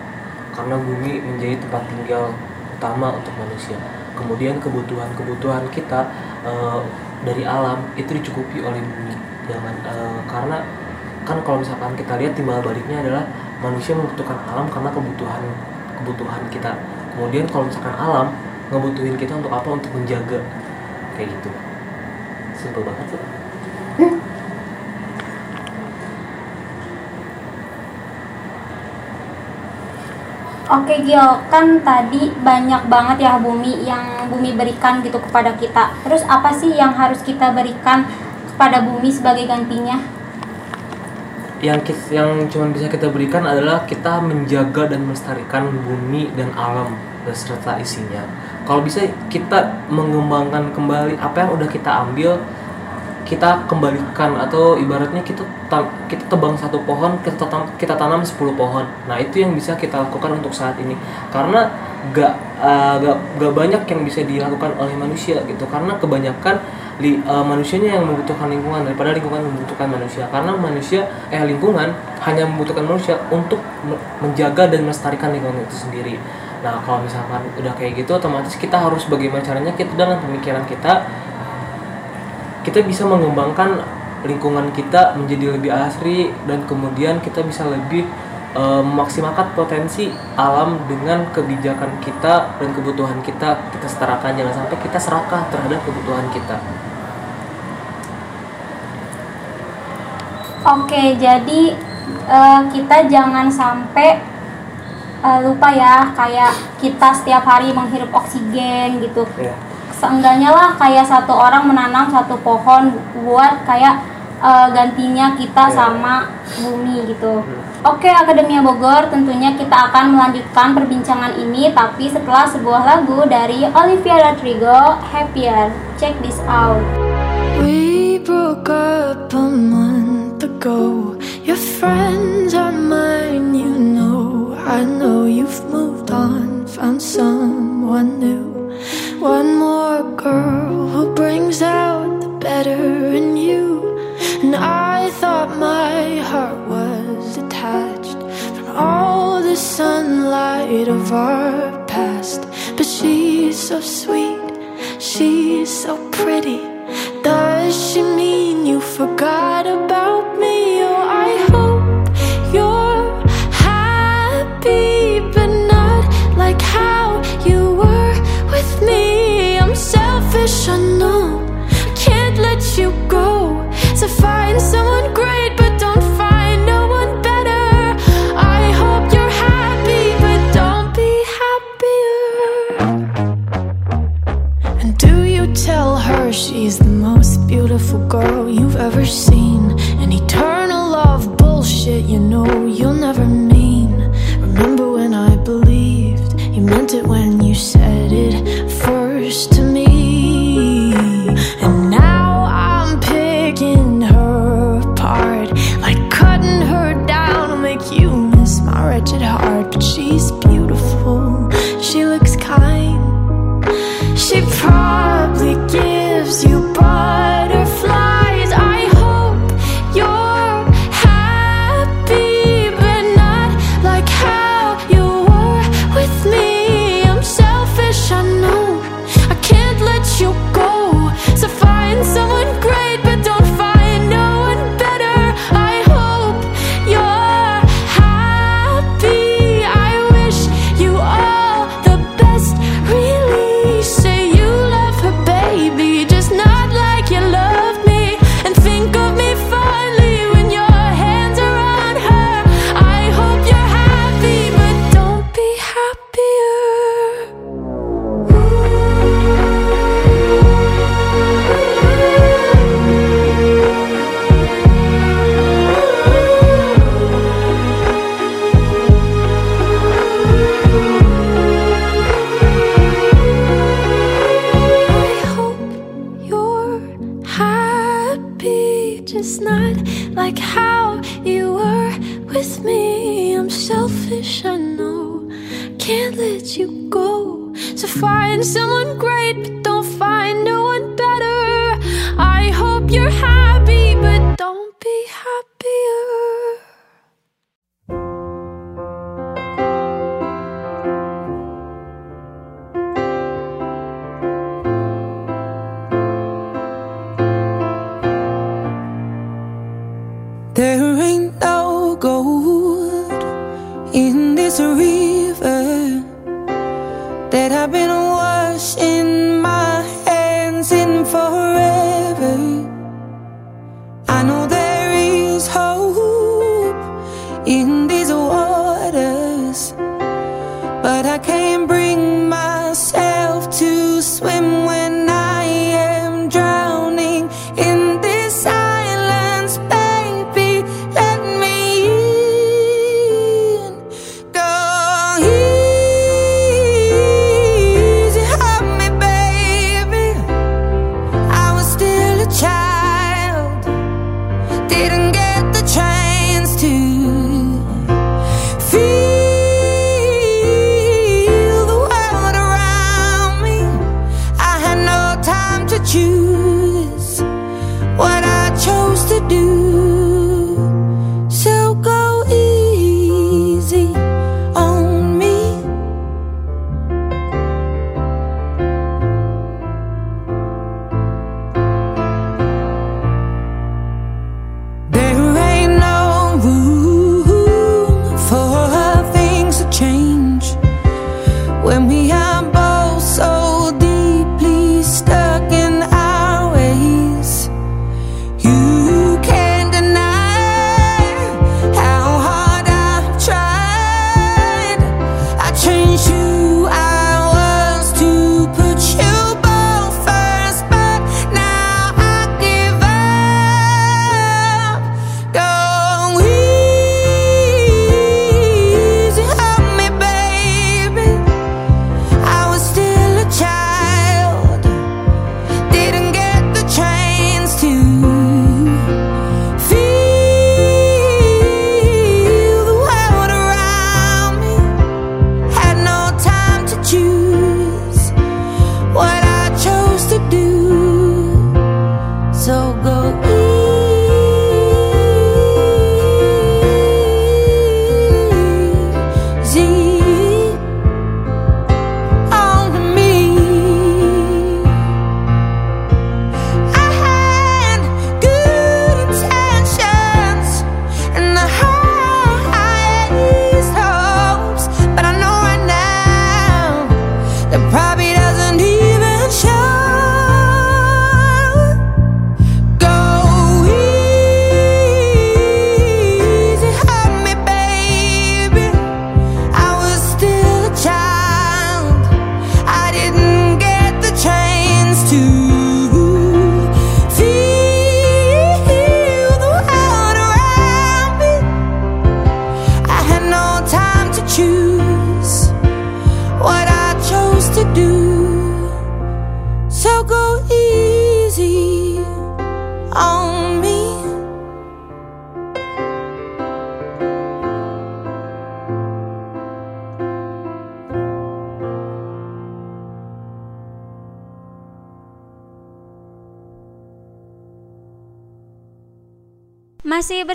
karena bumi menjadi tempat tinggal utama untuk manusia. Kemudian kebutuhan-kebutuhan kita eh, dari alam itu dicukupi oleh bumi. Jangan eh, karena kan kalau misalkan kita lihat timbal baliknya adalah manusia membutuhkan alam karena kebutuhan kebutuhan kita. Kemudian kalau misalkan alam ngebutuhin kita untuk apa? Untuk menjaga kayak gitu. Simpel banget sih. Oke Gil, kan tadi banyak banget ya bumi yang bumi berikan gitu kepada kita. Terus apa sih yang harus kita berikan kepada bumi sebagai gantinya? yang yang cuma bisa kita berikan adalah kita menjaga dan melestarikan bumi dan alam beserta isinya. Kalau bisa kita mengembangkan kembali apa yang udah kita ambil, kita kembalikan atau ibaratnya kita ta- kita tebang satu pohon, kita tanam kita tanam 10 pohon. Nah, itu yang bisa kita lakukan untuk saat ini. Karena gak, uh, gak, gak banyak yang bisa dilakukan oleh manusia gitu. Karena kebanyakan li, uh, manusianya yang membutuhkan lingkungan daripada lingkungan membutuhkan manusia. Karena manusia eh lingkungan hanya membutuhkan manusia untuk me- menjaga dan melestarikan lingkungan itu sendiri. Nah, kalau misalkan udah kayak gitu otomatis kita harus bagaimana caranya kita dengan pemikiran kita kita bisa mengembangkan lingkungan kita menjadi lebih asri dan kemudian kita bisa lebih eh, memaksimalkan potensi alam dengan kebijakan kita dan kebutuhan kita. Kita setarakan jangan sampai kita serakah terhadap kebutuhan kita. Oke, jadi eh, kita jangan sampai eh, lupa ya kayak kita setiap hari menghirup oksigen gitu. ya Seenggaknya lah kayak satu orang menanam satu pohon buat kayak eh, gantinya kita sama bumi gitu. Oke, Akademia Bogor, tentunya kita akan melanjutkan perbincangan ini tapi setelah sebuah lagu dari Olivia Rodrigo, Happier. Check this out. We broke up a month ago. Your friends are mine, you know. I know you've moved on, found someone new. One more girl who brings out the better in you. And I thought my heart was detached from all the sunlight of our past. But she's so sweet, she's so pretty. Does she mean you forgot about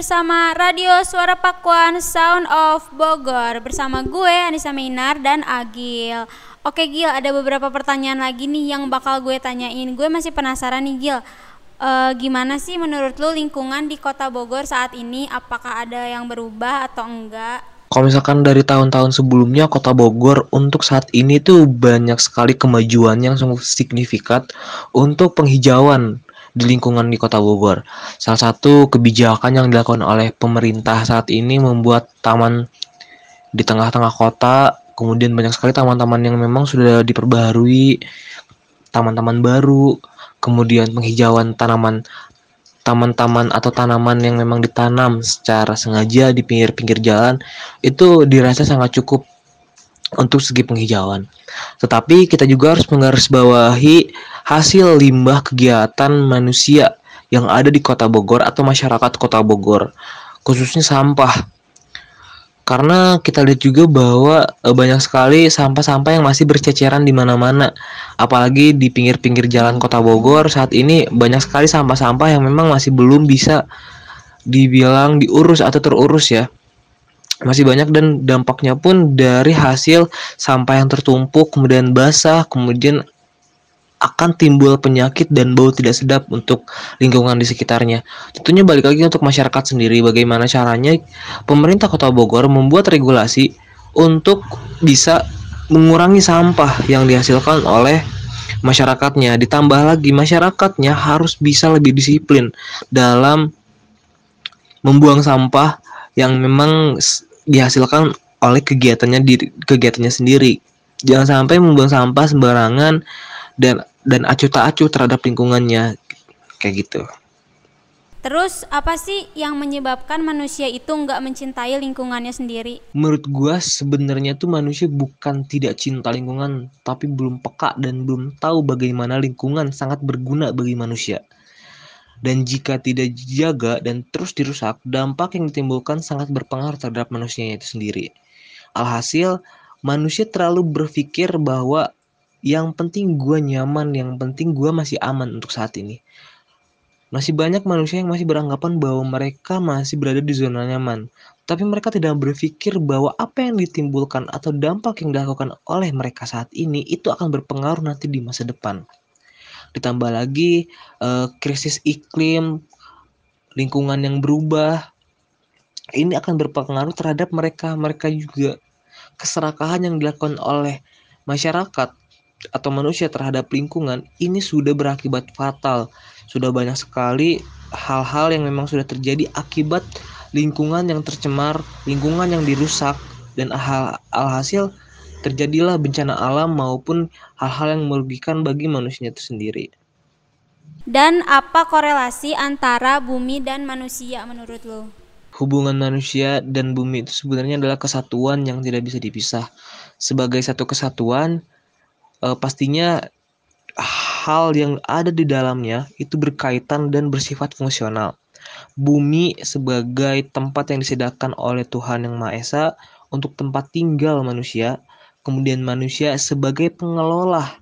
bersama Radio Suara Pakuan Sound of Bogor bersama gue Anissa Minar dan Agil. Oke Gil, ada beberapa pertanyaan lagi nih yang bakal gue tanyain. Gue masih penasaran nih Gil. Eh, gimana sih menurut lu lingkungan di Kota Bogor saat ini? Apakah ada yang berubah atau enggak? Kalau misalkan dari tahun-tahun sebelumnya Kota Bogor untuk saat ini tuh banyak sekali kemajuan yang sungguh signifikan untuk penghijauan di lingkungan di Kota Bogor. Salah satu kebijakan yang dilakukan oleh pemerintah saat ini membuat taman di tengah-tengah kota, kemudian banyak sekali taman-taman yang memang sudah diperbaharui, taman-taman baru, kemudian penghijauan tanaman taman-taman atau tanaman yang memang ditanam secara sengaja di pinggir-pinggir jalan itu dirasa sangat cukup untuk segi penghijauan. Tetapi kita juga harus menggarisbawahi hasil limbah kegiatan manusia yang ada di Kota Bogor atau masyarakat Kota Bogor, khususnya sampah. Karena kita lihat juga bahwa eh, banyak sekali sampah-sampah yang masih berceceran di mana-mana. Apalagi di pinggir-pinggir jalan Kota Bogor saat ini banyak sekali sampah-sampah yang memang masih belum bisa dibilang diurus atau terurus ya masih banyak dan dampaknya pun dari hasil sampah yang tertumpuk kemudian basah kemudian akan timbul penyakit dan bau tidak sedap untuk lingkungan di sekitarnya. Tentunya balik lagi untuk masyarakat sendiri bagaimana caranya pemerintah Kota Bogor membuat regulasi untuk bisa mengurangi sampah yang dihasilkan oleh masyarakatnya. Ditambah lagi masyarakatnya harus bisa lebih disiplin dalam membuang sampah yang memang dihasilkan oleh kegiatannya di kegiatannya sendiri. Jangan sampai membuang sampah sembarangan dan dan acuh tak acuh terhadap lingkungannya kayak gitu. Terus apa sih yang menyebabkan manusia itu nggak mencintai lingkungannya sendiri? Menurut gua sebenarnya tuh manusia bukan tidak cinta lingkungan, tapi belum peka dan belum tahu bagaimana lingkungan sangat berguna bagi manusia. Dan jika tidak dijaga dan terus dirusak, dampak yang ditimbulkan sangat berpengaruh terhadap manusia itu sendiri. Alhasil, manusia terlalu berpikir bahwa yang penting gua nyaman, yang penting gua masih aman untuk saat ini. Masih banyak manusia yang masih beranggapan bahwa mereka masih berada di zona nyaman, tapi mereka tidak berpikir bahwa apa yang ditimbulkan atau dampak yang dilakukan oleh mereka saat ini itu akan berpengaruh nanti di masa depan. Ditambah lagi eh, krisis iklim, lingkungan yang berubah, ini akan berpengaruh terhadap mereka. Mereka juga keserakahan yang dilakukan oleh masyarakat atau manusia terhadap lingkungan ini sudah berakibat fatal. Sudah banyak sekali hal-hal yang memang sudah terjadi akibat lingkungan yang tercemar, lingkungan yang dirusak dan hal alhasil terjadilah bencana alam maupun hal-hal yang merugikan bagi manusia itu sendiri. Dan apa korelasi antara bumi dan manusia menurut lo? Hubungan manusia dan bumi itu sebenarnya adalah kesatuan yang tidak bisa dipisah. Sebagai satu kesatuan, eh, pastinya hal yang ada di dalamnya itu berkaitan dan bersifat fungsional. Bumi sebagai tempat yang disediakan oleh Tuhan Yang Maha Esa untuk tempat tinggal manusia, kemudian manusia sebagai pengelola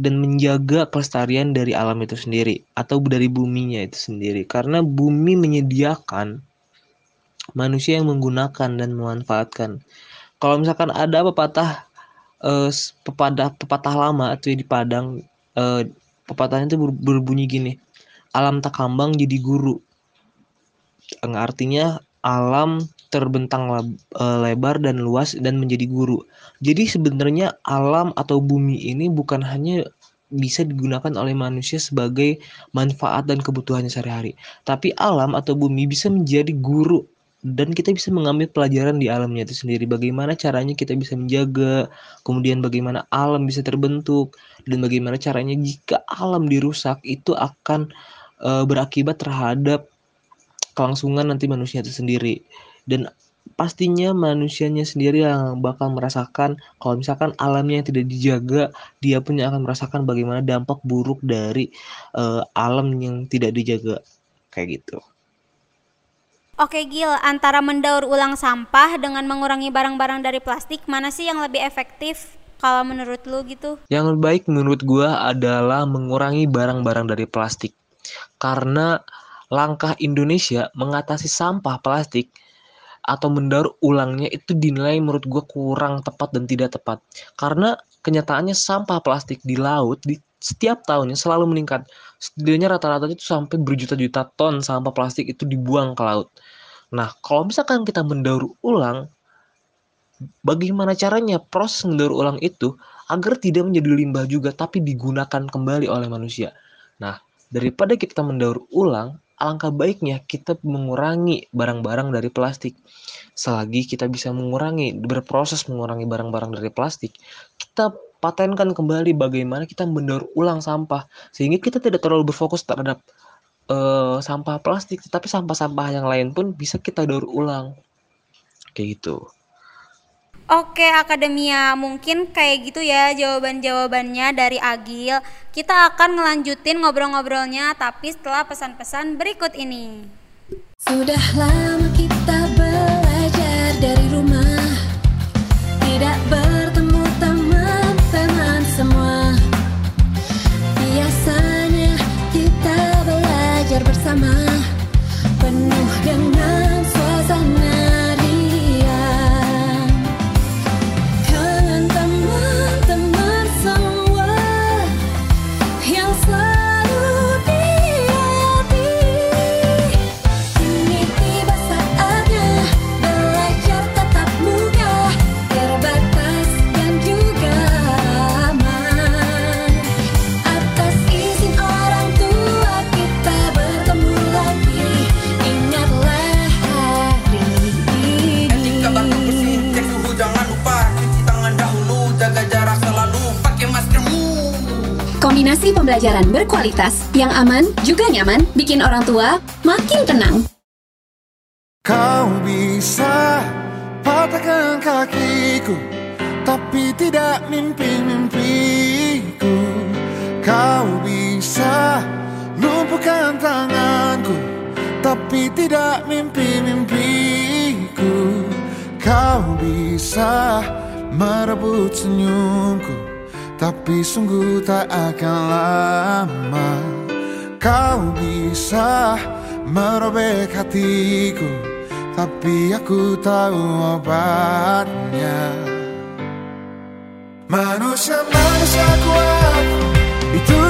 dan menjaga kelestarian dari alam itu sendiri atau dari buminya itu sendiri karena bumi menyediakan manusia yang menggunakan dan memanfaatkan. Kalau misalkan ada pepatah eh, s- pepatah pepatah lama atau di Padang eh, pepatahnya itu ber- berbunyi gini. Alam tak kambang jadi guru. Artinya alam terbentang eh, lebar dan luas dan menjadi guru. Jadi sebenarnya alam atau bumi ini bukan hanya bisa digunakan oleh manusia sebagai manfaat dan kebutuhannya sehari-hari, tapi alam atau bumi bisa menjadi guru dan kita bisa mengambil pelajaran di alamnya itu sendiri. Bagaimana caranya kita bisa menjaga, kemudian bagaimana alam bisa terbentuk dan bagaimana caranya jika alam dirusak itu akan eh, berakibat terhadap kelangsungan nanti manusia itu sendiri dan pastinya manusianya sendiri yang bakal merasakan kalau misalkan alamnya yang tidak dijaga, dia pun yang akan merasakan bagaimana dampak buruk dari eh, alam yang tidak dijaga kayak gitu. Oke Gil, antara mendaur ulang sampah dengan mengurangi barang-barang dari plastik, mana sih yang lebih efektif kalau menurut lu gitu? Yang lebih baik menurut gua adalah mengurangi barang-barang dari plastik. Karena langkah Indonesia mengatasi sampah plastik atau mendaur ulangnya itu dinilai menurut gua kurang tepat dan tidak tepat. Karena kenyataannya sampah plastik di laut di setiap tahunnya selalu meningkat. Setidaknya rata-rata itu sampai berjuta-juta ton sampah plastik itu dibuang ke laut. Nah, kalau misalkan kita mendaur ulang, bagaimana caranya proses mendaur ulang itu agar tidak menjadi limbah juga tapi digunakan kembali oleh manusia. Nah, daripada kita mendaur ulang, alangkah baiknya kita mengurangi barang-barang dari plastik. Selagi kita bisa mengurangi, berproses mengurangi barang-barang dari plastik, kita patenkan kembali bagaimana kita mendaur ulang sampah sehingga kita tidak terlalu berfokus terhadap eh, sampah plastik, tetapi sampah-sampah yang lain pun bisa kita daur ulang. Kayak gitu. Oke Akademia, mungkin kayak gitu ya jawaban-jawabannya dari Agil. Kita akan ngelanjutin ngobrol-ngobrolnya tapi setelah pesan-pesan berikut ini. Sudah lama kita belajar dari rumah Tidak bertemu belajar Kombinasi pembelajaran berkualitas yang aman juga nyaman bikin orang tua makin tenang. Kau bisa patahkan kakiku Tapi tidak mimpi-mimpiku Kau bisa lumpuhkan tanganku Tapi tidak mimpi-mimpiku Kau bisa merebut senyumku Tapi sungguh tak akan lama Kau bisa merobek hatiku. Tapi aku tahu obatnya. Manusia-manusia kuat Itu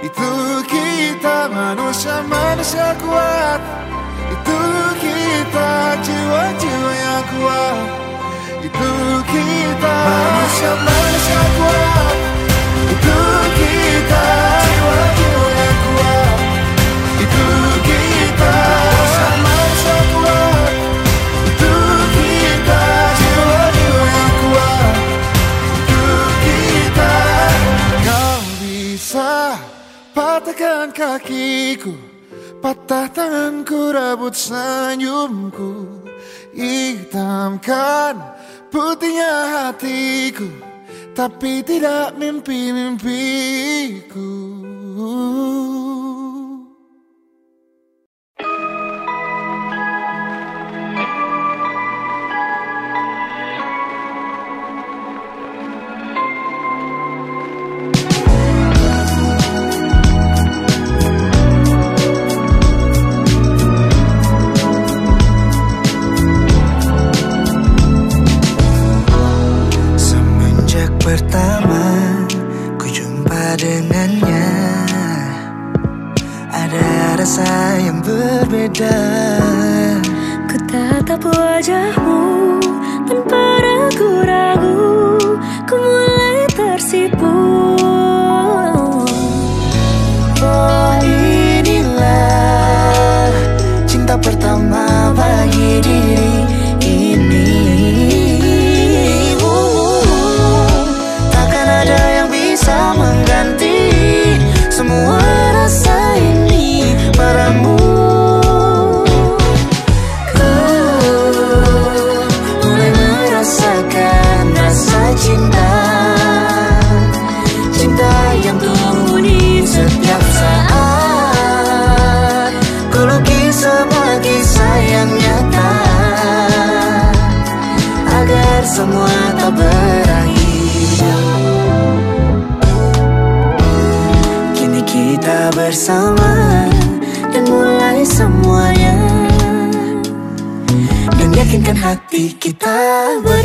Itu kita manusia-manusia kuat. Itu kita jiwa-jiwa yang kuat. Itu kita manusia-manusia kuat Patahkan kakiku Patah tanganku Rebut senyumku. Hitamkan Putihnya hatiku Tapi tidak mimpi-mimpiku pertama ku jumpa dengannya. Ada rasa yang berbeda. Ku tatap wajahmu yakinkan hati kita. berdua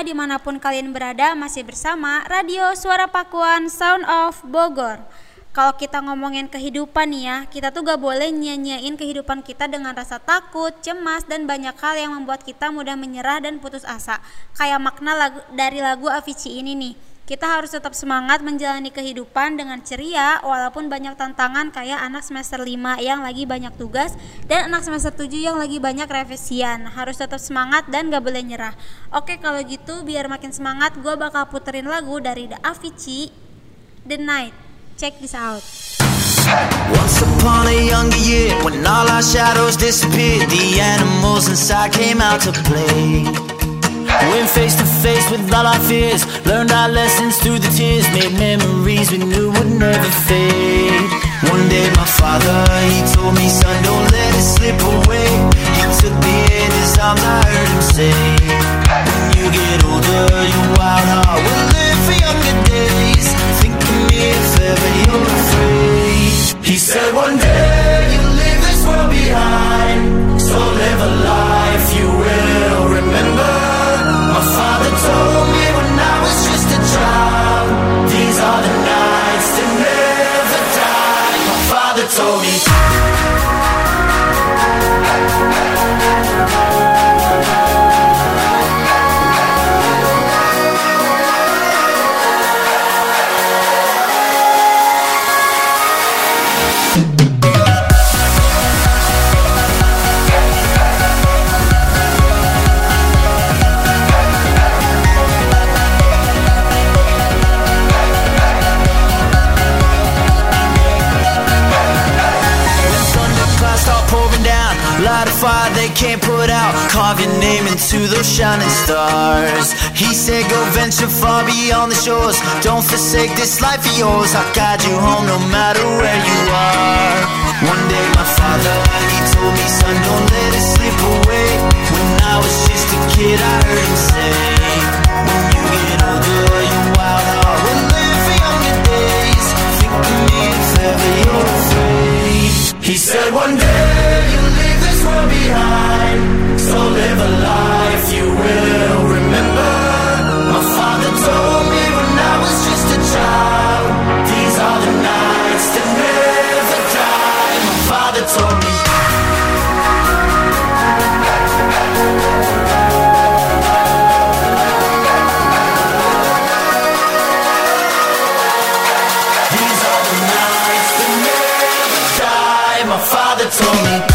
Di mana pun kalian berada masih bersama Radio Suara Pakuan Sound of Bogor. Kalau kita ngomongin kehidupan nih ya Kita tuh gak boleh nyanyain kehidupan kita dengan rasa takut, cemas, dan banyak hal yang membuat kita mudah menyerah dan putus asa. Kayak makna lagu, dari lagu Avicii ini nih kita harus tetap semangat menjalani kehidupan dengan ceria walaupun banyak tantangan kayak anak semester 5 yang lagi banyak tugas dan anak semester 7 yang lagi banyak revisian. Harus tetap semangat dan gak boleh nyerah. Oke kalau gitu biar makin semangat gue bakal puterin lagu dari The Avicii The Night. Check this out. Once upon a younger year, when all our shadows disappeared, the animals inside came out to play. Went face to face with all our fears. Learned our lessons through the tears. Made memories we knew would never fade. One day my father, he told me Son, don't let it slip away. He took me in his arms, I heard him say When you get older, your wild heart will live for younger days. Think of me if ever you're afraid. He said one day you'll leave this world behind. So live a life told me. They can't put out. Carve your name into those shining stars. He said, Go venture far beyond the shores. Don't forsake this life of yours. I'll guide you home no matter where you are. One day, my father, he told me, Son, don't let it slip away. When I was just a kid, I heard him say, When you get older, your wild heart will live for younger days. Think of me if ever you're afraid. He said one day So live a life you will remember. My father told me when I was just a child These are the nights that never die My father told me. These are the nights that never die. My father told me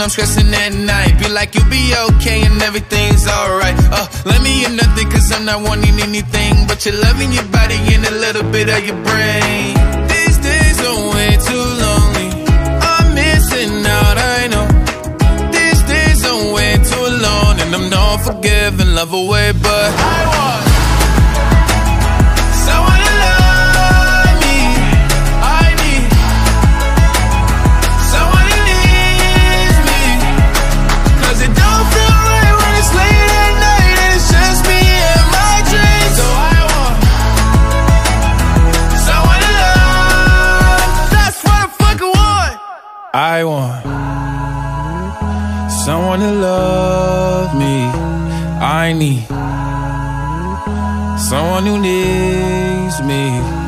when I'm stressing at night. Be like, you'll be okay and everything's alright. Uh, let me in nothing cause I'm not wanting anything but your loving your body and a little bit of your brain. These days are way too lonely. I'm missing out, I know. These days are way too long, and I'm not forgiving, love away, but I want I need someone who needs me.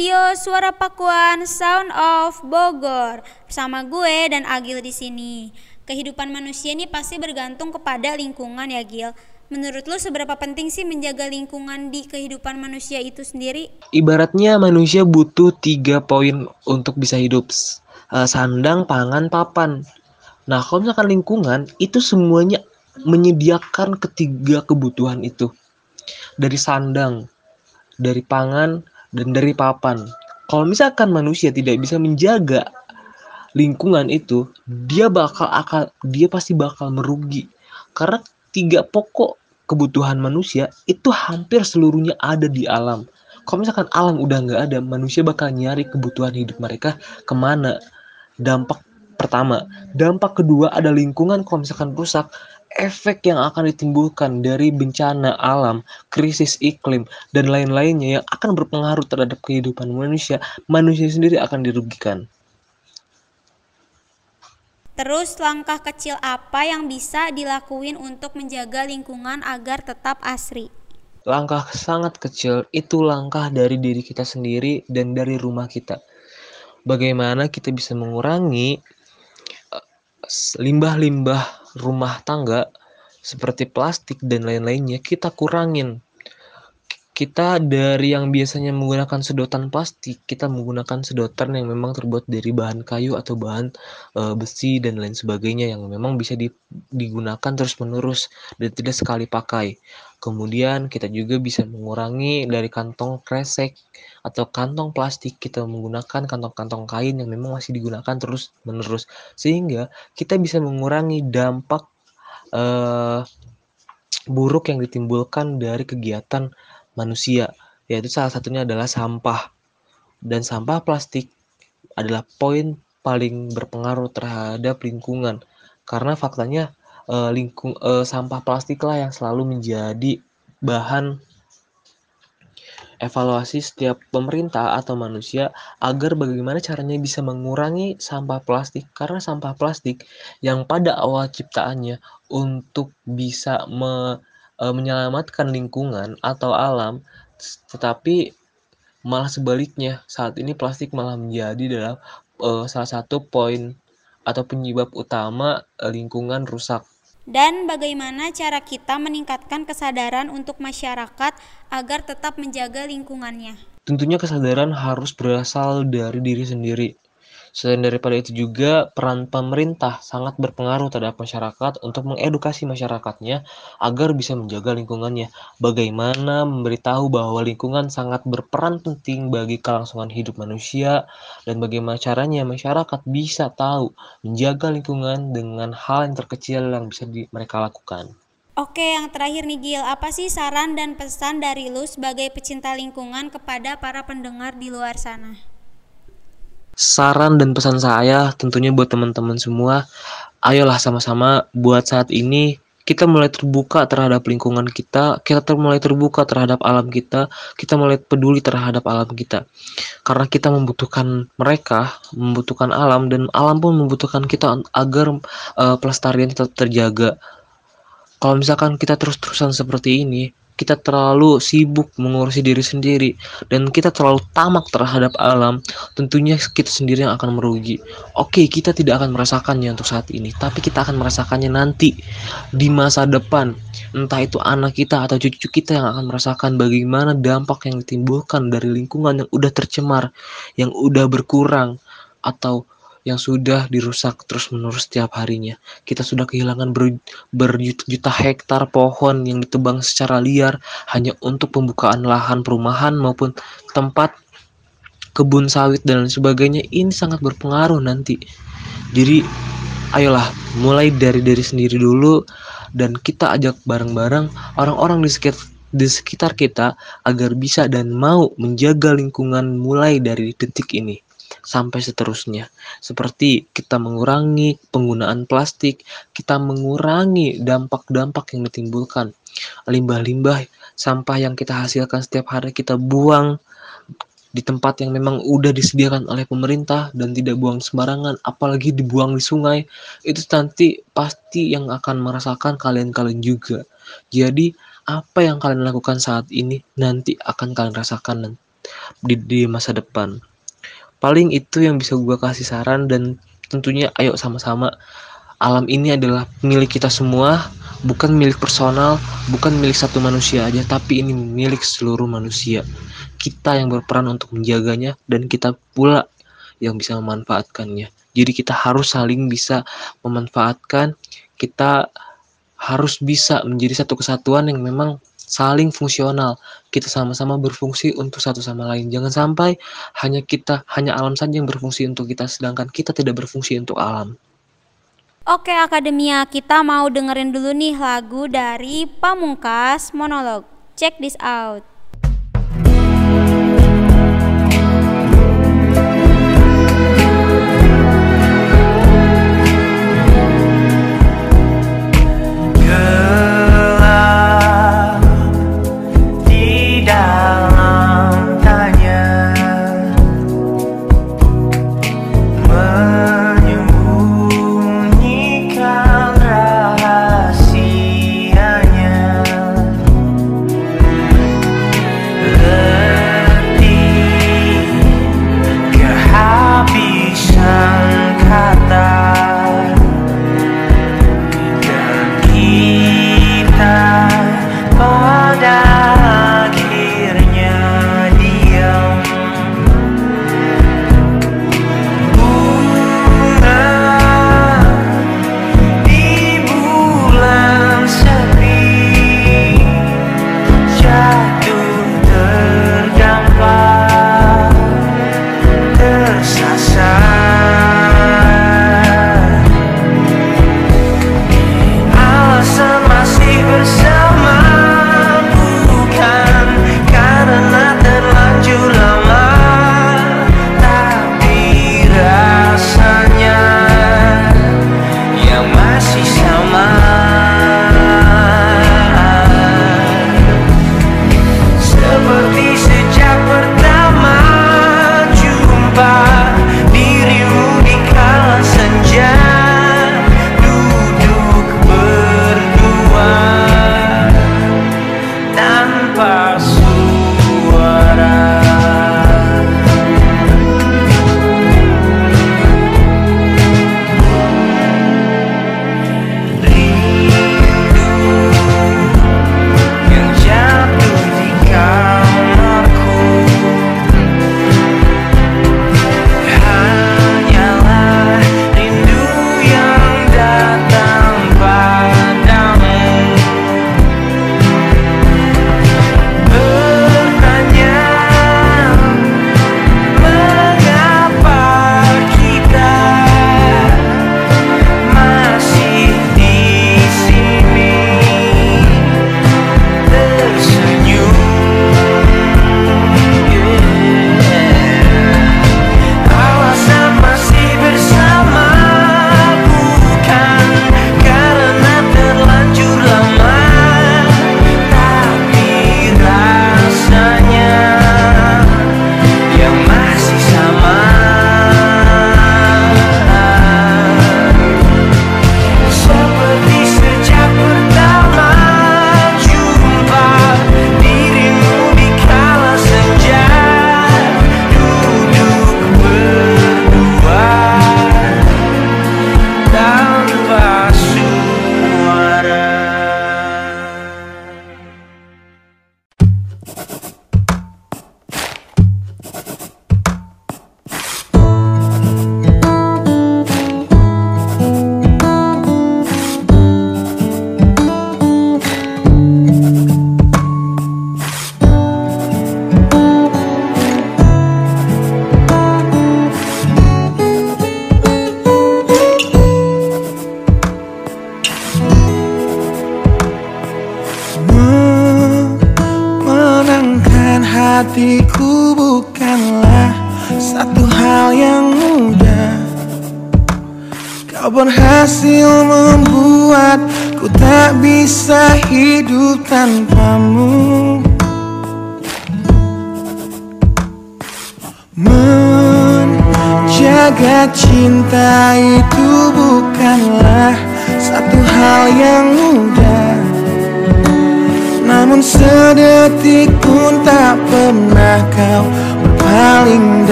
Radio Suara Pakuan Sound of Bogor bersama gue dan Agil di sini. Kehidupan manusia ini pasti bergantung kepada lingkungan ya Gil. Menurut lu seberapa penting sih menjaga lingkungan di kehidupan manusia itu sendiri? Ibaratnya manusia butuh tiga poin untuk bisa hidup. Eh, sandang, pangan, papan. Nah, kalau misalkan lingkungan, itu semuanya menyediakan ketiga kebutuhan itu. Dari sandang, dari pangan, dan dari papan. Kalau misalkan manusia tidak bisa menjaga lingkungan itu, dia bakal akan dia pasti bakal merugi. Karena tiga pokok kebutuhan manusia itu hampir seluruhnya ada di alam. Kalau misalkan alam udah nggak ada, manusia bakal nyari kebutuhan hidup mereka ke mana? Dampak pertama, dampak kedua ada lingkungan kalau misalkan rusak, efek yang akan ditimbulkan dari bencana alam, krisis iklim, dan lain-lainnya yang akan berpengaruh terhadap kehidupan manusia, manusia sendiri akan dirugikan. Terus langkah kecil apa yang bisa dilakuin untuk menjaga lingkungan agar tetap asri? Langkah sangat kecil itu langkah dari diri kita sendiri dan dari rumah kita. Bagaimana kita bisa mengurangi eh, limbah-limbah rumah tangga seperti plastik dan lain-lainnya kita kurangin. Kita dari yang biasanya menggunakan sedotan plastik, kita menggunakan sedotan yang memang terbuat dari bahan kayu atau bahan eh, besi dan lain sebagainya yang memang bisa di- digunakan terus-menerus dan tidak sekali pakai. Kemudian kita juga bisa mengurangi dari kantong kresek atau kantong plastik. Kita menggunakan kantong-kantong kain yang memang masih digunakan terus-menerus. Sehingga kita bisa mengurangi dampak eh, buruk yang ditimbulkan dari kegiatan manusia yaitu salah satunya adalah sampah. Dan sampah plastik adalah poin paling berpengaruh terhadap lingkungan. Karena faktanya eh, lingkung eh, sampah plastik lah yang selalu menjadi bahan evaluasi setiap pemerintah atau manusia agar bagaimana caranya bisa mengurangi sampah plastik. Karena sampah plastik yang pada awal ciptaannya untuk bisa me- eh, menyelamatkan lingkungan atau alam tetapi malah sebaliknya saat ini plastik malah menjadi dalam eh, salah satu poin atau penyebab utama lingkungan rusak Dan bagaimana cara kita meningkatkan kesadaran untuk masyarakat agar tetap menjaga lingkungannya? Tentunya kesadaran harus berasal dari diri sendiri. Selain daripada itu juga peran pemerintah sangat berpengaruh terhadap masyarakat untuk mengedukasi masyarakatnya agar bisa menjaga lingkungannya. Bagaimana memberitahu bahwa lingkungan sangat berperan penting bagi kelangsungan hidup manusia dan bagaimana caranya masyarakat bisa tahu menjaga lingkungan dengan hal yang terkecil yang bisa di- mereka lakukan. Oke, yang terakhir nih Gil, apa sih saran dan pesan dari lu sebagai pecinta lingkungan kepada para pendengar di luar sana? Saran dan pesan saya tentunya buat teman-teman semua, ayolah sama-sama buat saat ini kita mulai terbuka terhadap lingkungan kita, kita ter- mulai terbuka terhadap alam kita, kita mulai peduli terhadap alam kita. Karena kita membutuhkan mereka, membutuhkan alam dan alam pun membutuhkan kita agar eh, pelestarian tetap terjaga. Kalau misalkan kita terus-terusan seperti ini, kita terlalu sibuk mengurusi diri sendiri dan kita terlalu tamak terhadap alam, tentunya kita sendiri yang akan merugi. Oke, kita tidak akan merasakannya untuk saat ini, tapi kita akan merasakannya nanti di masa depan. Entah itu anak kita atau cucu kita yang akan merasakan bagaimana dampak yang ditimbulkan dari lingkungan yang udah tercemar, yang udah berkurang atau yang sudah dirusak terus-menerus setiap harinya. Kita sudah kehilangan ber, berjuta hektar pohon yang ditebang secara liar hanya untuk pembukaan lahan perumahan maupun tempat kebun sawit dan lain sebagainya. Ini sangat berpengaruh nanti. Jadi ayolah mulai dari diri sendiri dulu dan kita ajak bareng-bareng orang-orang di sekitar di sekitar kita agar bisa dan mau menjaga lingkungan mulai dari detik ini sampai seterusnya. Seperti kita mengurangi penggunaan plastik, kita mengurangi dampak-dampak yang ditimbulkan. Limbah-limbah sampah yang kita hasilkan setiap hari kita buang di tempat yang memang udah disediakan oleh pemerintah dan tidak buang sembarangan, apalagi dibuang di sungai, itu nanti pasti yang akan merasakan kalian-kalian juga. Jadi, apa yang kalian lakukan saat ini nanti akan kalian rasakan di, di masa depan. Paling itu yang bisa gue kasih saran dan tentunya ayo sama-sama alam ini adalah milik kita semua, bukan milik personal, bukan milik satu manusia aja, tapi ini milik seluruh manusia. Kita yang berperan untuk menjaganya dan kita pula yang bisa memanfaatkannya. Jadi kita harus saling bisa memanfaatkan, kita harus bisa menjadi satu kesatuan yang memang saling fungsional. Kita sama-sama berfungsi untuk satu sama lain. Jangan sampai hanya kita, hanya alam saja yang berfungsi untuk kita, sedangkan kita tidak berfungsi untuk alam. Oke Akademia, kita mau dengerin dulu nih lagu dari Pamungkas Monolog. Check this out.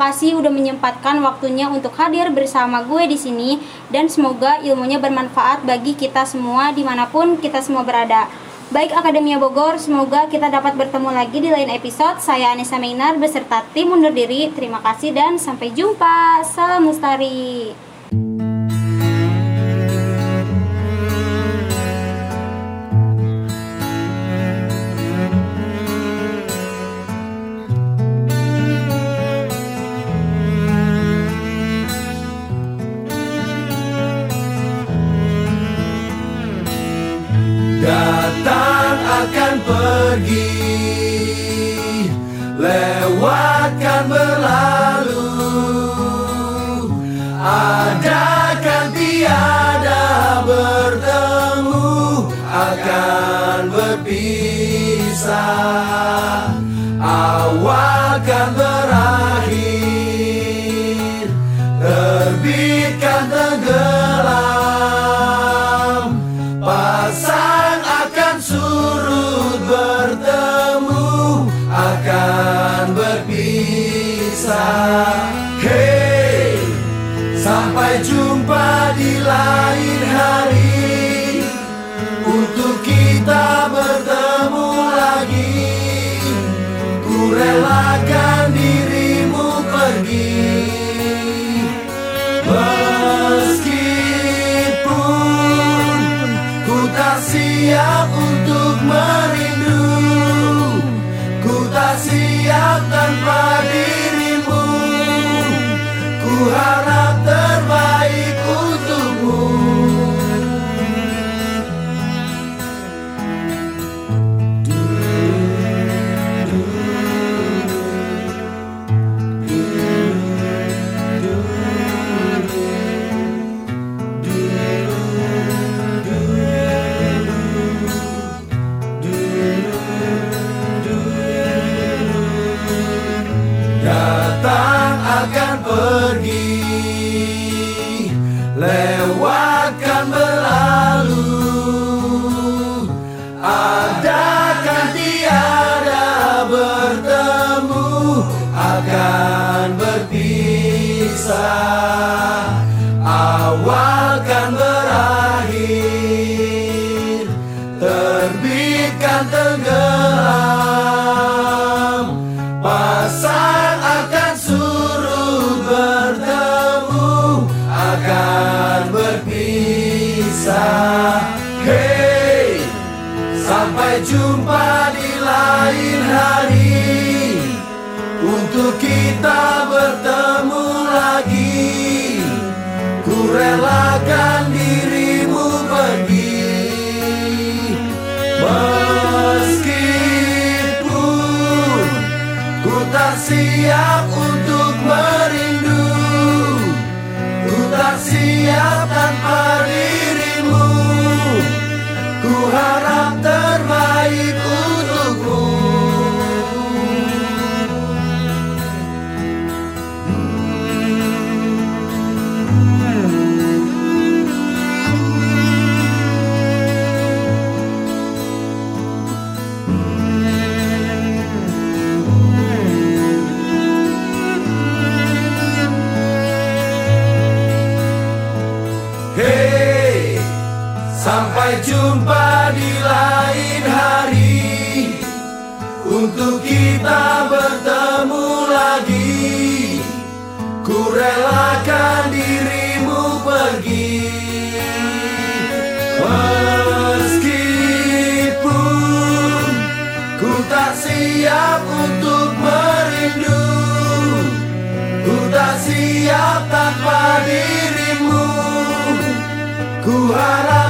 kasih udah menyempatkan waktunya untuk hadir bersama gue di sini dan semoga ilmunya bermanfaat bagi kita semua di mana pun kita semua berada. Baik Akademia Bogor, semoga kita dapat bertemu lagi di lain episode. Saya Anissa Mainar beserta tim undur diri. Terima kasih dan sampai jumpa. Salam Mustari. Sampai jumpa di lain hari. Untuk kita bertemu lagi. Ku relakan dirimu pergi. Meskipun Ku tak siap untuk merindu Ku tak siap tanpa dirimu. Ku harap kita bertemu lagi. Ku relakan dirimu pergi. Meskipun Ku tak siap untuk merindu. Ku tak siap tanpa dirimu. Ku harap terbaik untukmu lain hari Untuk kita bertemu lagi. Ku relakan dirimu pergi. Meskipun Ku tak siap untuk merindu Ku tak siap tanpa dirimu. Ku harap